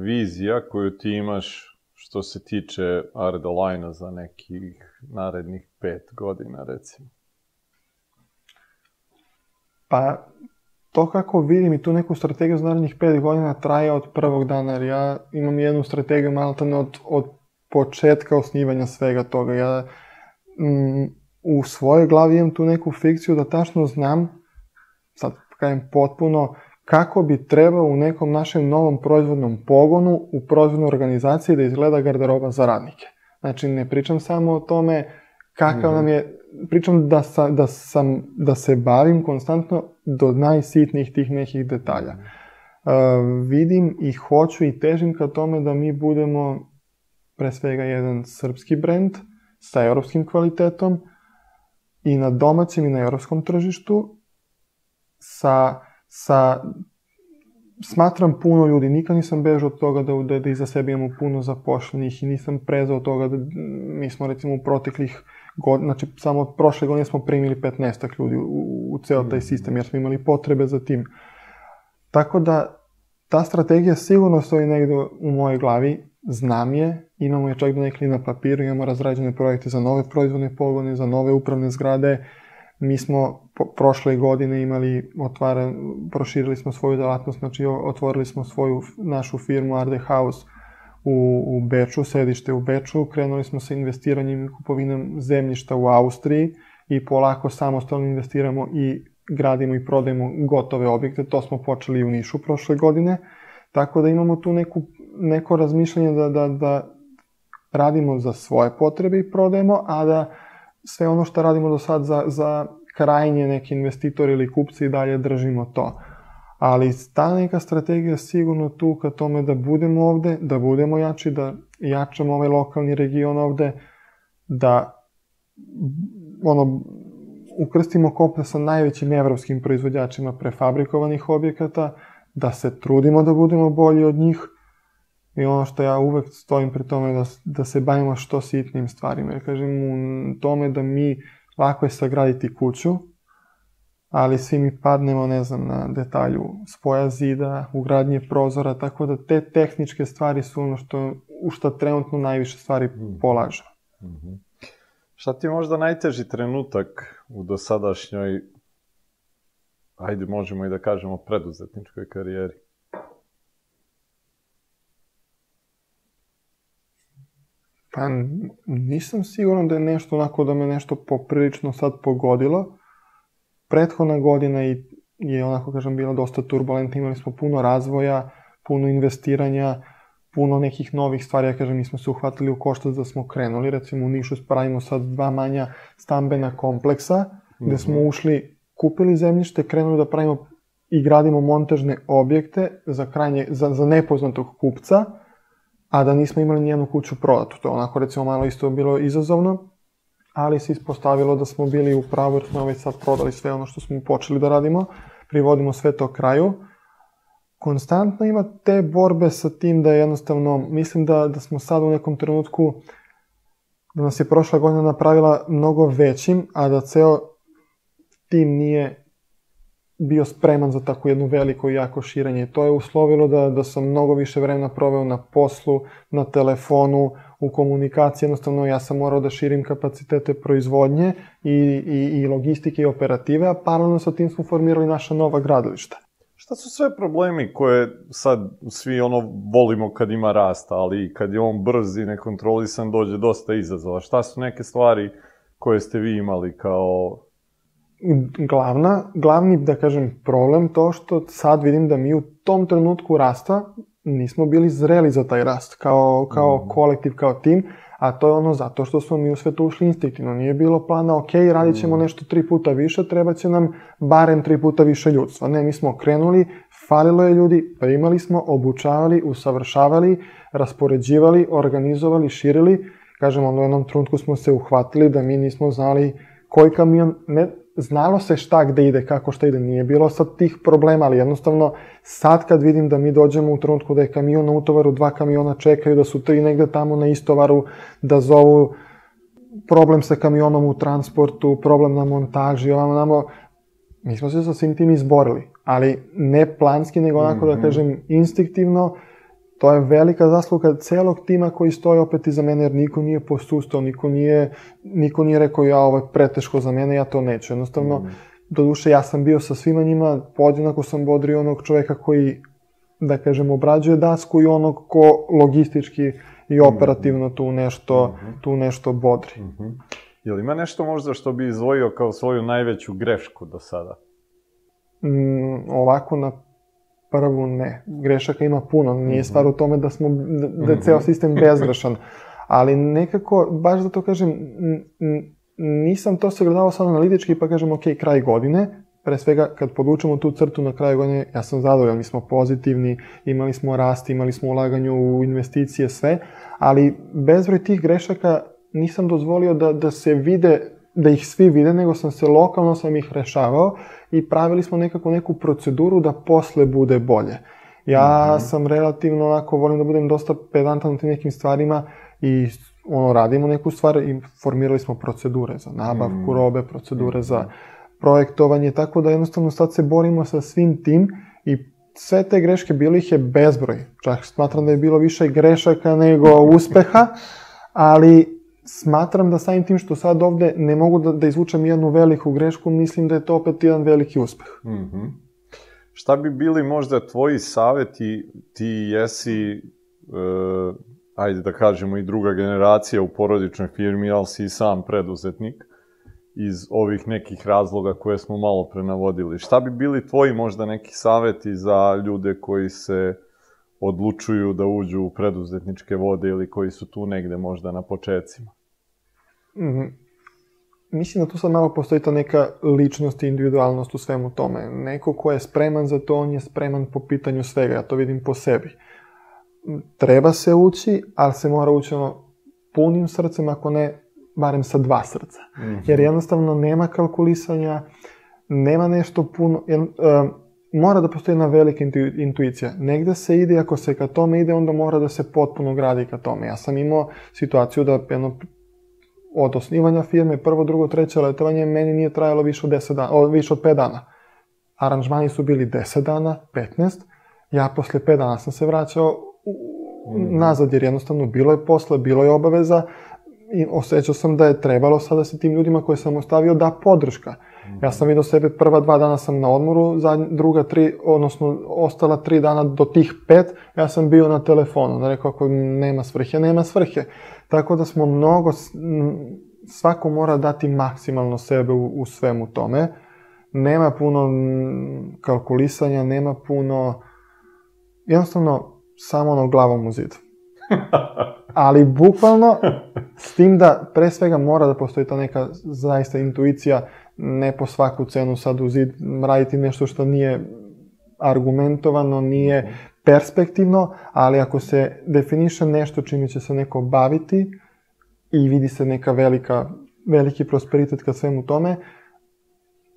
vizija koju ti imaš što se tiče Ardolina za nekih narednih pet godina, recimo? Pa, to kako vidim i tu neku strategiju za narednih 5 godina traje od prvog dana, jer ja imam jednu strategiju maltene od, od početka osnivanja svega toga. Ja mm, u svojoj glavi imam tu neku fikciju da tačno znam, sad kajem potpuno, kako bi trebao u nekom našem novom proizvodnom pogonu, u proizvodnoj organizaciji da izgleda garderoba za radnike. Znači, ne pričam samo o tome kakav mm -hmm. nam je pričam da, sa, da, sam, da se bavim konstantno do najsitnijih tih nekih detalja. Uh, vidim i hoću i težim ka tome da mi budemo pre svega jedan srpski brend sa evropskim kvalitetom i na domaćem i na evropskom tržištu sa, sa smatram puno ljudi, nikad nisam bežao od toga da, da, da iza sebe imamo puno zapošljenih i nisam prezao od toga da mi smo recimo u proteklih god, znači samo prošle godine smo primili 15 ljudi u, u ceo taj mm. sistem, jer smo imali potrebe za tim. Tako da, ta strategija sigurno stoji negde u mojoj glavi, znam je, imamo je čak do nekli na papiru, imamo razrađene projekte za nove proizvodne pogone, za nove upravne zgrade, mi smo po, prošle godine imali otvaran, proširili smo svoju delatnost, znači otvorili smo svoju našu firmu Arde House u, u Beču, sedište u Beču, krenuli smo sa investiranjem i kupovinom zemljišta u Austriji i polako samostalno investiramo i gradimo i prodajemo gotove objekte, to smo počeli u Nišu prošle godine, tako da imamo tu neku, neko razmišljanje da, da, da radimo za svoje potrebe i prodajemo, a da sve ono što radimo do sad za, za krajnje neki investitori ili kupci i dalje držimo to ali ta neka strategija sigurno tu ka tome da budemo ovde, da budemo jači, da jačamo ovaj lokalni region ovde, da ono, ukrstimo koplja sa najvećim evropskim proizvođačima prefabrikovanih objekata, da se trudimo da budemo bolji od njih i ono što ja uvek stojim pri tome da, da se bavimo što sitnim stvarima. Ja kažem u tome da mi lako je sagraditi kuću, ali svi mi padnemo, ne znam, na detalju spoja zida, ugradnje prozora, tako da te tehničke stvari su ono što, u što trenutno najviše stvari mhm. polažemo. Mm -hmm. Šta ti je možda najteži trenutak u dosadašnjoj, ajde možemo i da kažemo, preduzetničkoj karijeri? Pa nisam siguran da je nešto onako da me nešto poprilično sad pogodilo. Prethodna godina i je onako, kažem, bila dosta turbulentna, imali smo puno razvoja, puno investiranja, puno nekih novih stvari, ja kažem, mi smo se uhvatili u koštac da smo krenuli, recimo u Nišu spravimo sad dva manja stambena kompleksa, gde smo mhm. ušli, kupili zemljište, krenuli da pravimo i gradimo montažne objekte za, krajnje, za, za nepoznatog kupca, a da nismo imali nijednu kuću prodatu. To je onako, recimo, malo isto bilo izazovno, ali se ispostavilo da smo bili u pravu, jer smo već sad prodali sve ono što smo počeli da radimo, privodimo sve to kraju, konstantno ima te borbe sa tim da je jednostavno, mislim da, da smo sad u nekom trenutku, da nas je prošla godina napravila mnogo većim, a da ceo tim nije bio spreman za tako jednu veliko i jako širenje. To je uslovilo da, da sam mnogo više vremena proveo na poslu, na telefonu, u komunikaciji. Jednostavno ja sam morao da širim kapacitete proizvodnje i, i, i logistike i operative, a paralelno sa tim smo formirali naša nova gradilišta. Šta su sve problemi koje sad svi ono volimo kad ima rasta, ali kad je on brz i nekontrolisan dođe dosta izazova? Šta su neke stvari koje ste vi imali kao... Glavna, glavni, da kažem, problem to što sad vidim da mi u tom trenutku rasta nismo bili zreli za taj rast kao, kao mm. kolektiv, kao tim, a to je ono zato što smo mi u sve to ušli instinktivno. Nije bilo plana, ok, radit ćemo mm. nešto tri puta više, treba će nam barem tri puta više ljudstva. Ne, mi smo krenuli, falilo je ljudi, primali smo, obučavali, usavršavali, raspoređivali, organizovali, širili. Kažem, ono u jednom trenutku smo se uhvatili da mi nismo znali koji kamion, ne, znalo se šta gde ide, kako šta ide, nije bilo sad tih problema, ali jednostavno sad kad vidim da mi dođemo u trenutku da je kamion na utovaru, dva kamiona čekaju, da su tri negde tamo na istovaru, da zovu problem sa kamionom u transportu, problem na montaži, ovamo namo, mi smo se sa svim tim izborili, ali ne planski, nego onako mm -hmm. da mhm. kažem instinktivno, to je velika zasluga celog tima koji stoji opet iza mene, jer niko nije posustao, niko nije, niko nije rekao ja ovo je preteško za mene, ja to neću. Jednostavno, mm. do duše ja sam bio sa svima njima, podjednako sam bodrio onog čoveka koji, da kažem, obrađuje dasku i onog ko logistički i mhm. operativno tu nešto, mm -hmm. tu nešto bodri. Mm -hmm. Jel ima nešto možda što bi izvojio kao svoju najveću grešku do sada? Mm, ovako na prvu ne. Grešaka ima puno, nije mhm. stvar u tome da, smo, da, da je ceo mhm. sistem bezgrešan. Ali nekako, baš da to kažem, nisam to sagledavao sad analitički pa kažem, ok, kraj godine, pre svega kad podvučemo tu crtu na kraju godine, ja sam zadovoljan, mi smo pozitivni, imali smo rast, imali smo ulaganje u investicije, sve, ali bezbroj tih grešaka nisam dozvolio da, da se vide, da ih svi vide, nego sam se lokalno sam ih rešavao i pravili smo nekako neku proceduru da posle bude bolje. Ja mm -hmm. sam relativno onako, volim da budem dosta pedantan u tim nekim stvarima i ono, radimo neku stvar i formirali smo procedure za nabavku mm -hmm. robe, procedure mm -hmm. za mhm. projektovanje, tako da jednostavno sad se borimo sa svim tim i sve te greške, bilo ih je bezbroj. Čak smatram da je bilo više grešaka nego uspeha, ali smatram da samim tim što sad ovde ne mogu da, da izvučem jednu veliku grešku, mislim da je to opet jedan veliki uspeh. Mm -hmm. Šta bi bili možda tvoji saveti, ti jesi, e, ajde da kažemo i druga generacija u porodičnoj firmi, ali si i sam preduzetnik, iz ovih nekih razloga koje smo malo prenavodili. Šta bi bili tvoji možda neki saveti za ljude koji se odlučuju da uđu u preduzetničke vode ili koji su tu negde možda na početcima? Mm -hmm. Mislim da tu sad malo postoji ta neka ličnost i individualnost u svemu tome. Neko ko je spreman za to, on je spreman po pitanju svega, ja to vidim po sebi. Treba se ući, ali se mora ući ono punim srcem, ako ne barem sa dva srca. Mm -hmm. Jer jednostavno nema kalkulisanja, nema nešto puno, jer, uh, mora da postoji jedna velika intu, intuicija. Negde se ide, ako se ka tome ide, onda mora da se potpuno gradi ka tome. Ja sam imao situaciju da jedno, od osnivanja firme, prvo, drugo, treće letovanje, meni nije trajalo više od, 10 dana, o, više od 5 dana. Aranžmani su bili 10 dana, 15, ja posle 5 dana sam se vraćao mm. nazad, jer jednostavno bilo je posle, bilo je obaveza, i osjećao sam da je trebalo sada se tim ljudima koje sam ostavio da podrška. Ja sam vidio sebe, prva dva dana sam na odmoru, druga tri, odnosno ostala tri dana do tih pet, ja sam bio na telefonu. Da rekao, ako nema svrhe, nema svrhe. Tako da smo mnogo, svako mora dati maksimalno sebe u, u svemu tome. Nema puno kalkulisanja, nema puno, jednostavno, samo ono glavom u zid. Ali bukvalno, s tim da pre svega mora da postoji ta neka zaista intuicija, ne po svaku cenu sad u zid raditi nešto što nije argumentovano, nije perspektivno, ali ako se definiše nešto čime će se neko baviti i vidi se neka velika, veliki prosperitet ka svemu tome,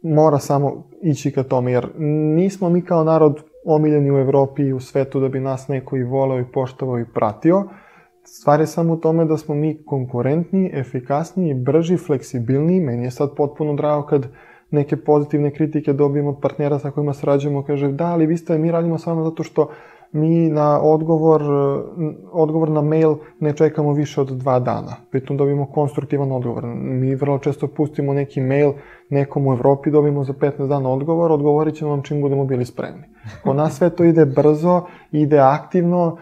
mora samo ići ka tome, jer nismo mi kao narod omiljeni u Evropi i u svetu da bi nas neko i voleo i poštovao i pratio. Stvar je samo u tome da smo mi konkurentni, efikasniji, brži, fleksibilniji. Meni je sad potpuno drago kad neke pozitivne kritike dobijemo od partnera sa kojima srađujemo, kaže da, ali vi ste, mi radimo samo zato što mi na odgovor, odgovor na mail ne čekamo više od dva dana. Pritom dobijemo konstruktivan odgovor. Mi vrlo često pustimo neki mail nekom u Evropi, dobijemo za 15 dana odgovor, odgovorit ćemo vam čim budemo bili spremni. Kod nas sve to ide brzo, ide aktivno,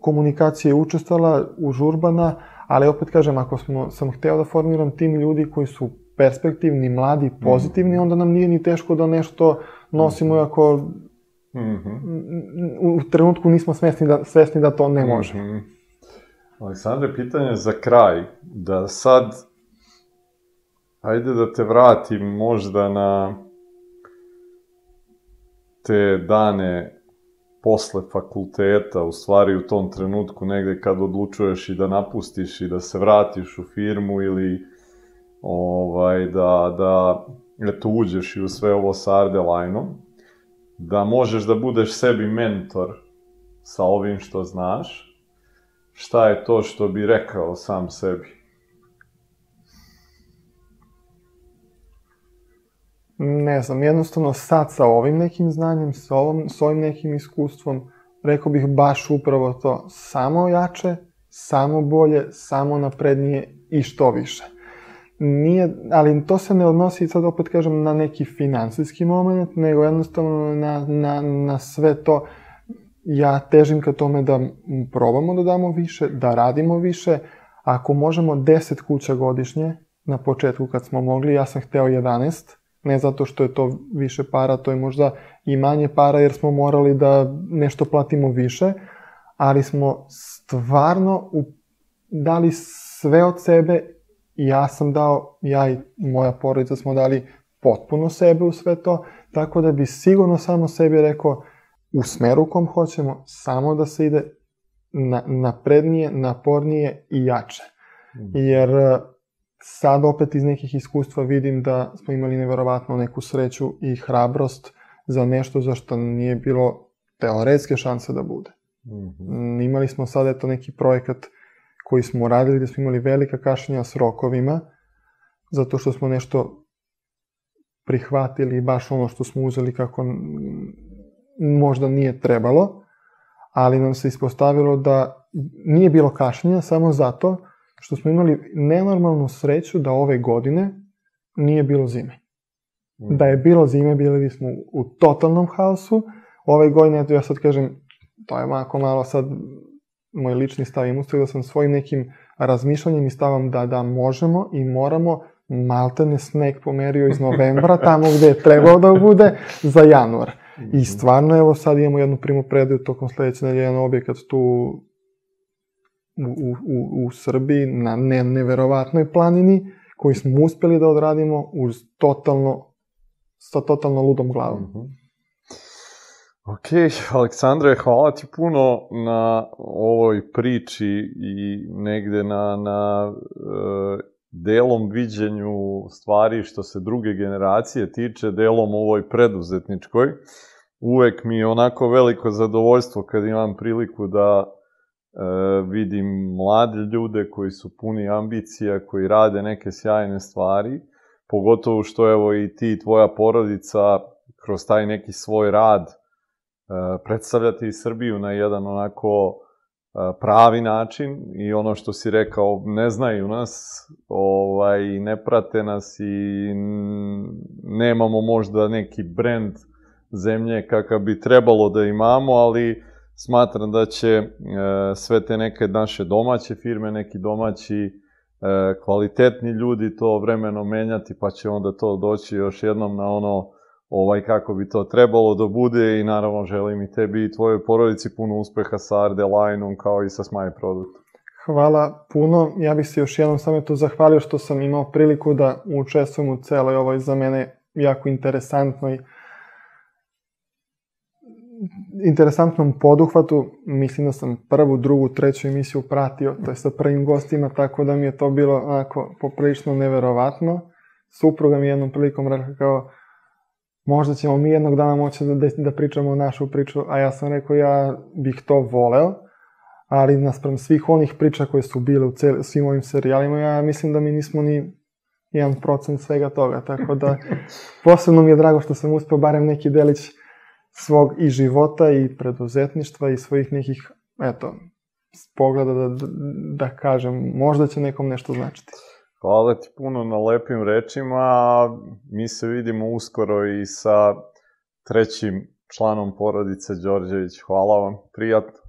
komunikacija je učestala, užurbana, ali opet kažem, ako smo, sam hteo da formiram tim ljudi koji su perspektivni, mladi, pozitivni, onda nam nije ni teško da nešto nosimo, ako mm -hmm. u trenutku nismo svesni da, svesni da to ne može. Mm -hmm. Aleksandre, pitanje za kraj, da sad, ajde da te vratim možda na te dane posle fakulteta, u stvari u tom trenutku negde kad odlučuješ i da napustiš i da se vratiš u firmu ili ovaj, da, da eto, uđeš i u sve ovo sa Ardelajnom, da možeš da budeš sebi mentor sa ovim što znaš, šta je to što bi rekao sam sebi? Ne znam, jednostavno sad sa ovim nekim znanjem, sa, ovom, sa ovim nekim iskustvom, rekao bih baš upravo to, samo jače, samo bolje, samo naprednije i što više. Nije, ali to se ne odnosi, sad opet kažem, na neki finansijski moment, nego jednostavno na, na, na sve to, ja težim ka tome da probamo da damo više, da radimo više, ako možemo 10 kuća godišnje, na početku kad smo mogli, ja sam hteo 11, Ne zato što je to više para, to je možda i manje para jer smo morali da nešto platimo više, ali smo stvarno dali sve od sebe i ja sam dao, ja i moja porodica smo dali potpuno sebe u sve to, tako da bi sigurno samo sebi rekao u smeru kom hoćemo, samo da se ide na, naprednije, napornije i jače. Mhm. Jer sad opet iz nekih iskustva vidim da smo imali neverovatno neku sreću i hrabrost za nešto za što nije bilo teoretske šanse da bude. Mm -hmm. Imali smo sad eto neki projekat koji smo radili gde smo imali velika kašnjenja s rokovima, zato što smo nešto prihvatili baš ono što smo uzeli kako možda nije trebalo, ali nam se ispostavilo da nije bilo kašnjenja samo zato što smo imali nenormalnu sreću da ove godine nije bilo zime. Mm. Da je bilo zime, bili bismo u totalnom haosu. Ove godine, eto ja sad kažem, to je mako malo sad moj lični stav i da sam svojim nekim razmišljanjem i stavom da da možemo i moramo maltene sneg pomerio iz novembra, tamo gde je trebao da bude, za januar. I mhm. stvarno, evo sad imamo jednu primu predaju tokom sledeće nedelje, jedan objekat tu u, u, u Srbiji na ne, neverovatnoj planini koji smo uspeli da odradimo uz totalno, sa totalno ludom glavom. Mm -hmm. Ok, Aleksandre, hvala ti puno na ovoj priči i negde na, na uh, delom viđenju stvari što se druge generacije tiče, delom ovoj preduzetničkoj. Uvek mi je onako veliko zadovoljstvo kad imam priliku da e, vidim mlade ljude koji su puni ambicija, koji rade neke sjajne stvari, pogotovo što evo i ti i tvoja porodica kroz taj neki svoj rad e, predstavljati Srbiju na jedan onako pravi način i ono što si rekao, ne znaju nas, ovaj, ne prate nas i nemamo možda neki brend zemlje kakav bi trebalo da imamo, ali smatram da će e, sve te neke naše domaće firme, neki domaći e, kvalitetni ljudi to vremeno menjati, pa će onda to doći još jednom na ono ovaj, kako bi to trebalo da bude i naravno želim i tebi i tvojoj porodici puno uspeha sa Arde Line-om kao i sa Smile Product. Hvala puno. Ja bih se još jednom samo to zahvalio što sam imao priliku da učestvujem u celoj ovoj za mene jako interesantnoj interesantnom poduhvatu. Mislim da sam prvu, drugu, treću emisiju pratio, to je sa prvim gostima, tako da mi je to bilo onako poprilično neverovatno. Supruga mi jednom prilikom rekla kao, možda ćemo mi jednog dana moći da, da pričamo našu priču, a ja sam rekao ja bih to voleo, ali naspram svih onih priča koje su bile u cel, svim ovim serijalima, ja mislim da mi nismo ni jedan procent svega toga, tako da posebno mi je drago što sam uspeo barem neki delić svog i života i preduzetništva i svojih nekih, eto, pogleda da, da, kažem, možda će nekom nešto značiti. Hvala ti puno na lepim rečima, mi se vidimo uskoro i sa trećim članom porodice Đorđević. Hvala vam, prijatno.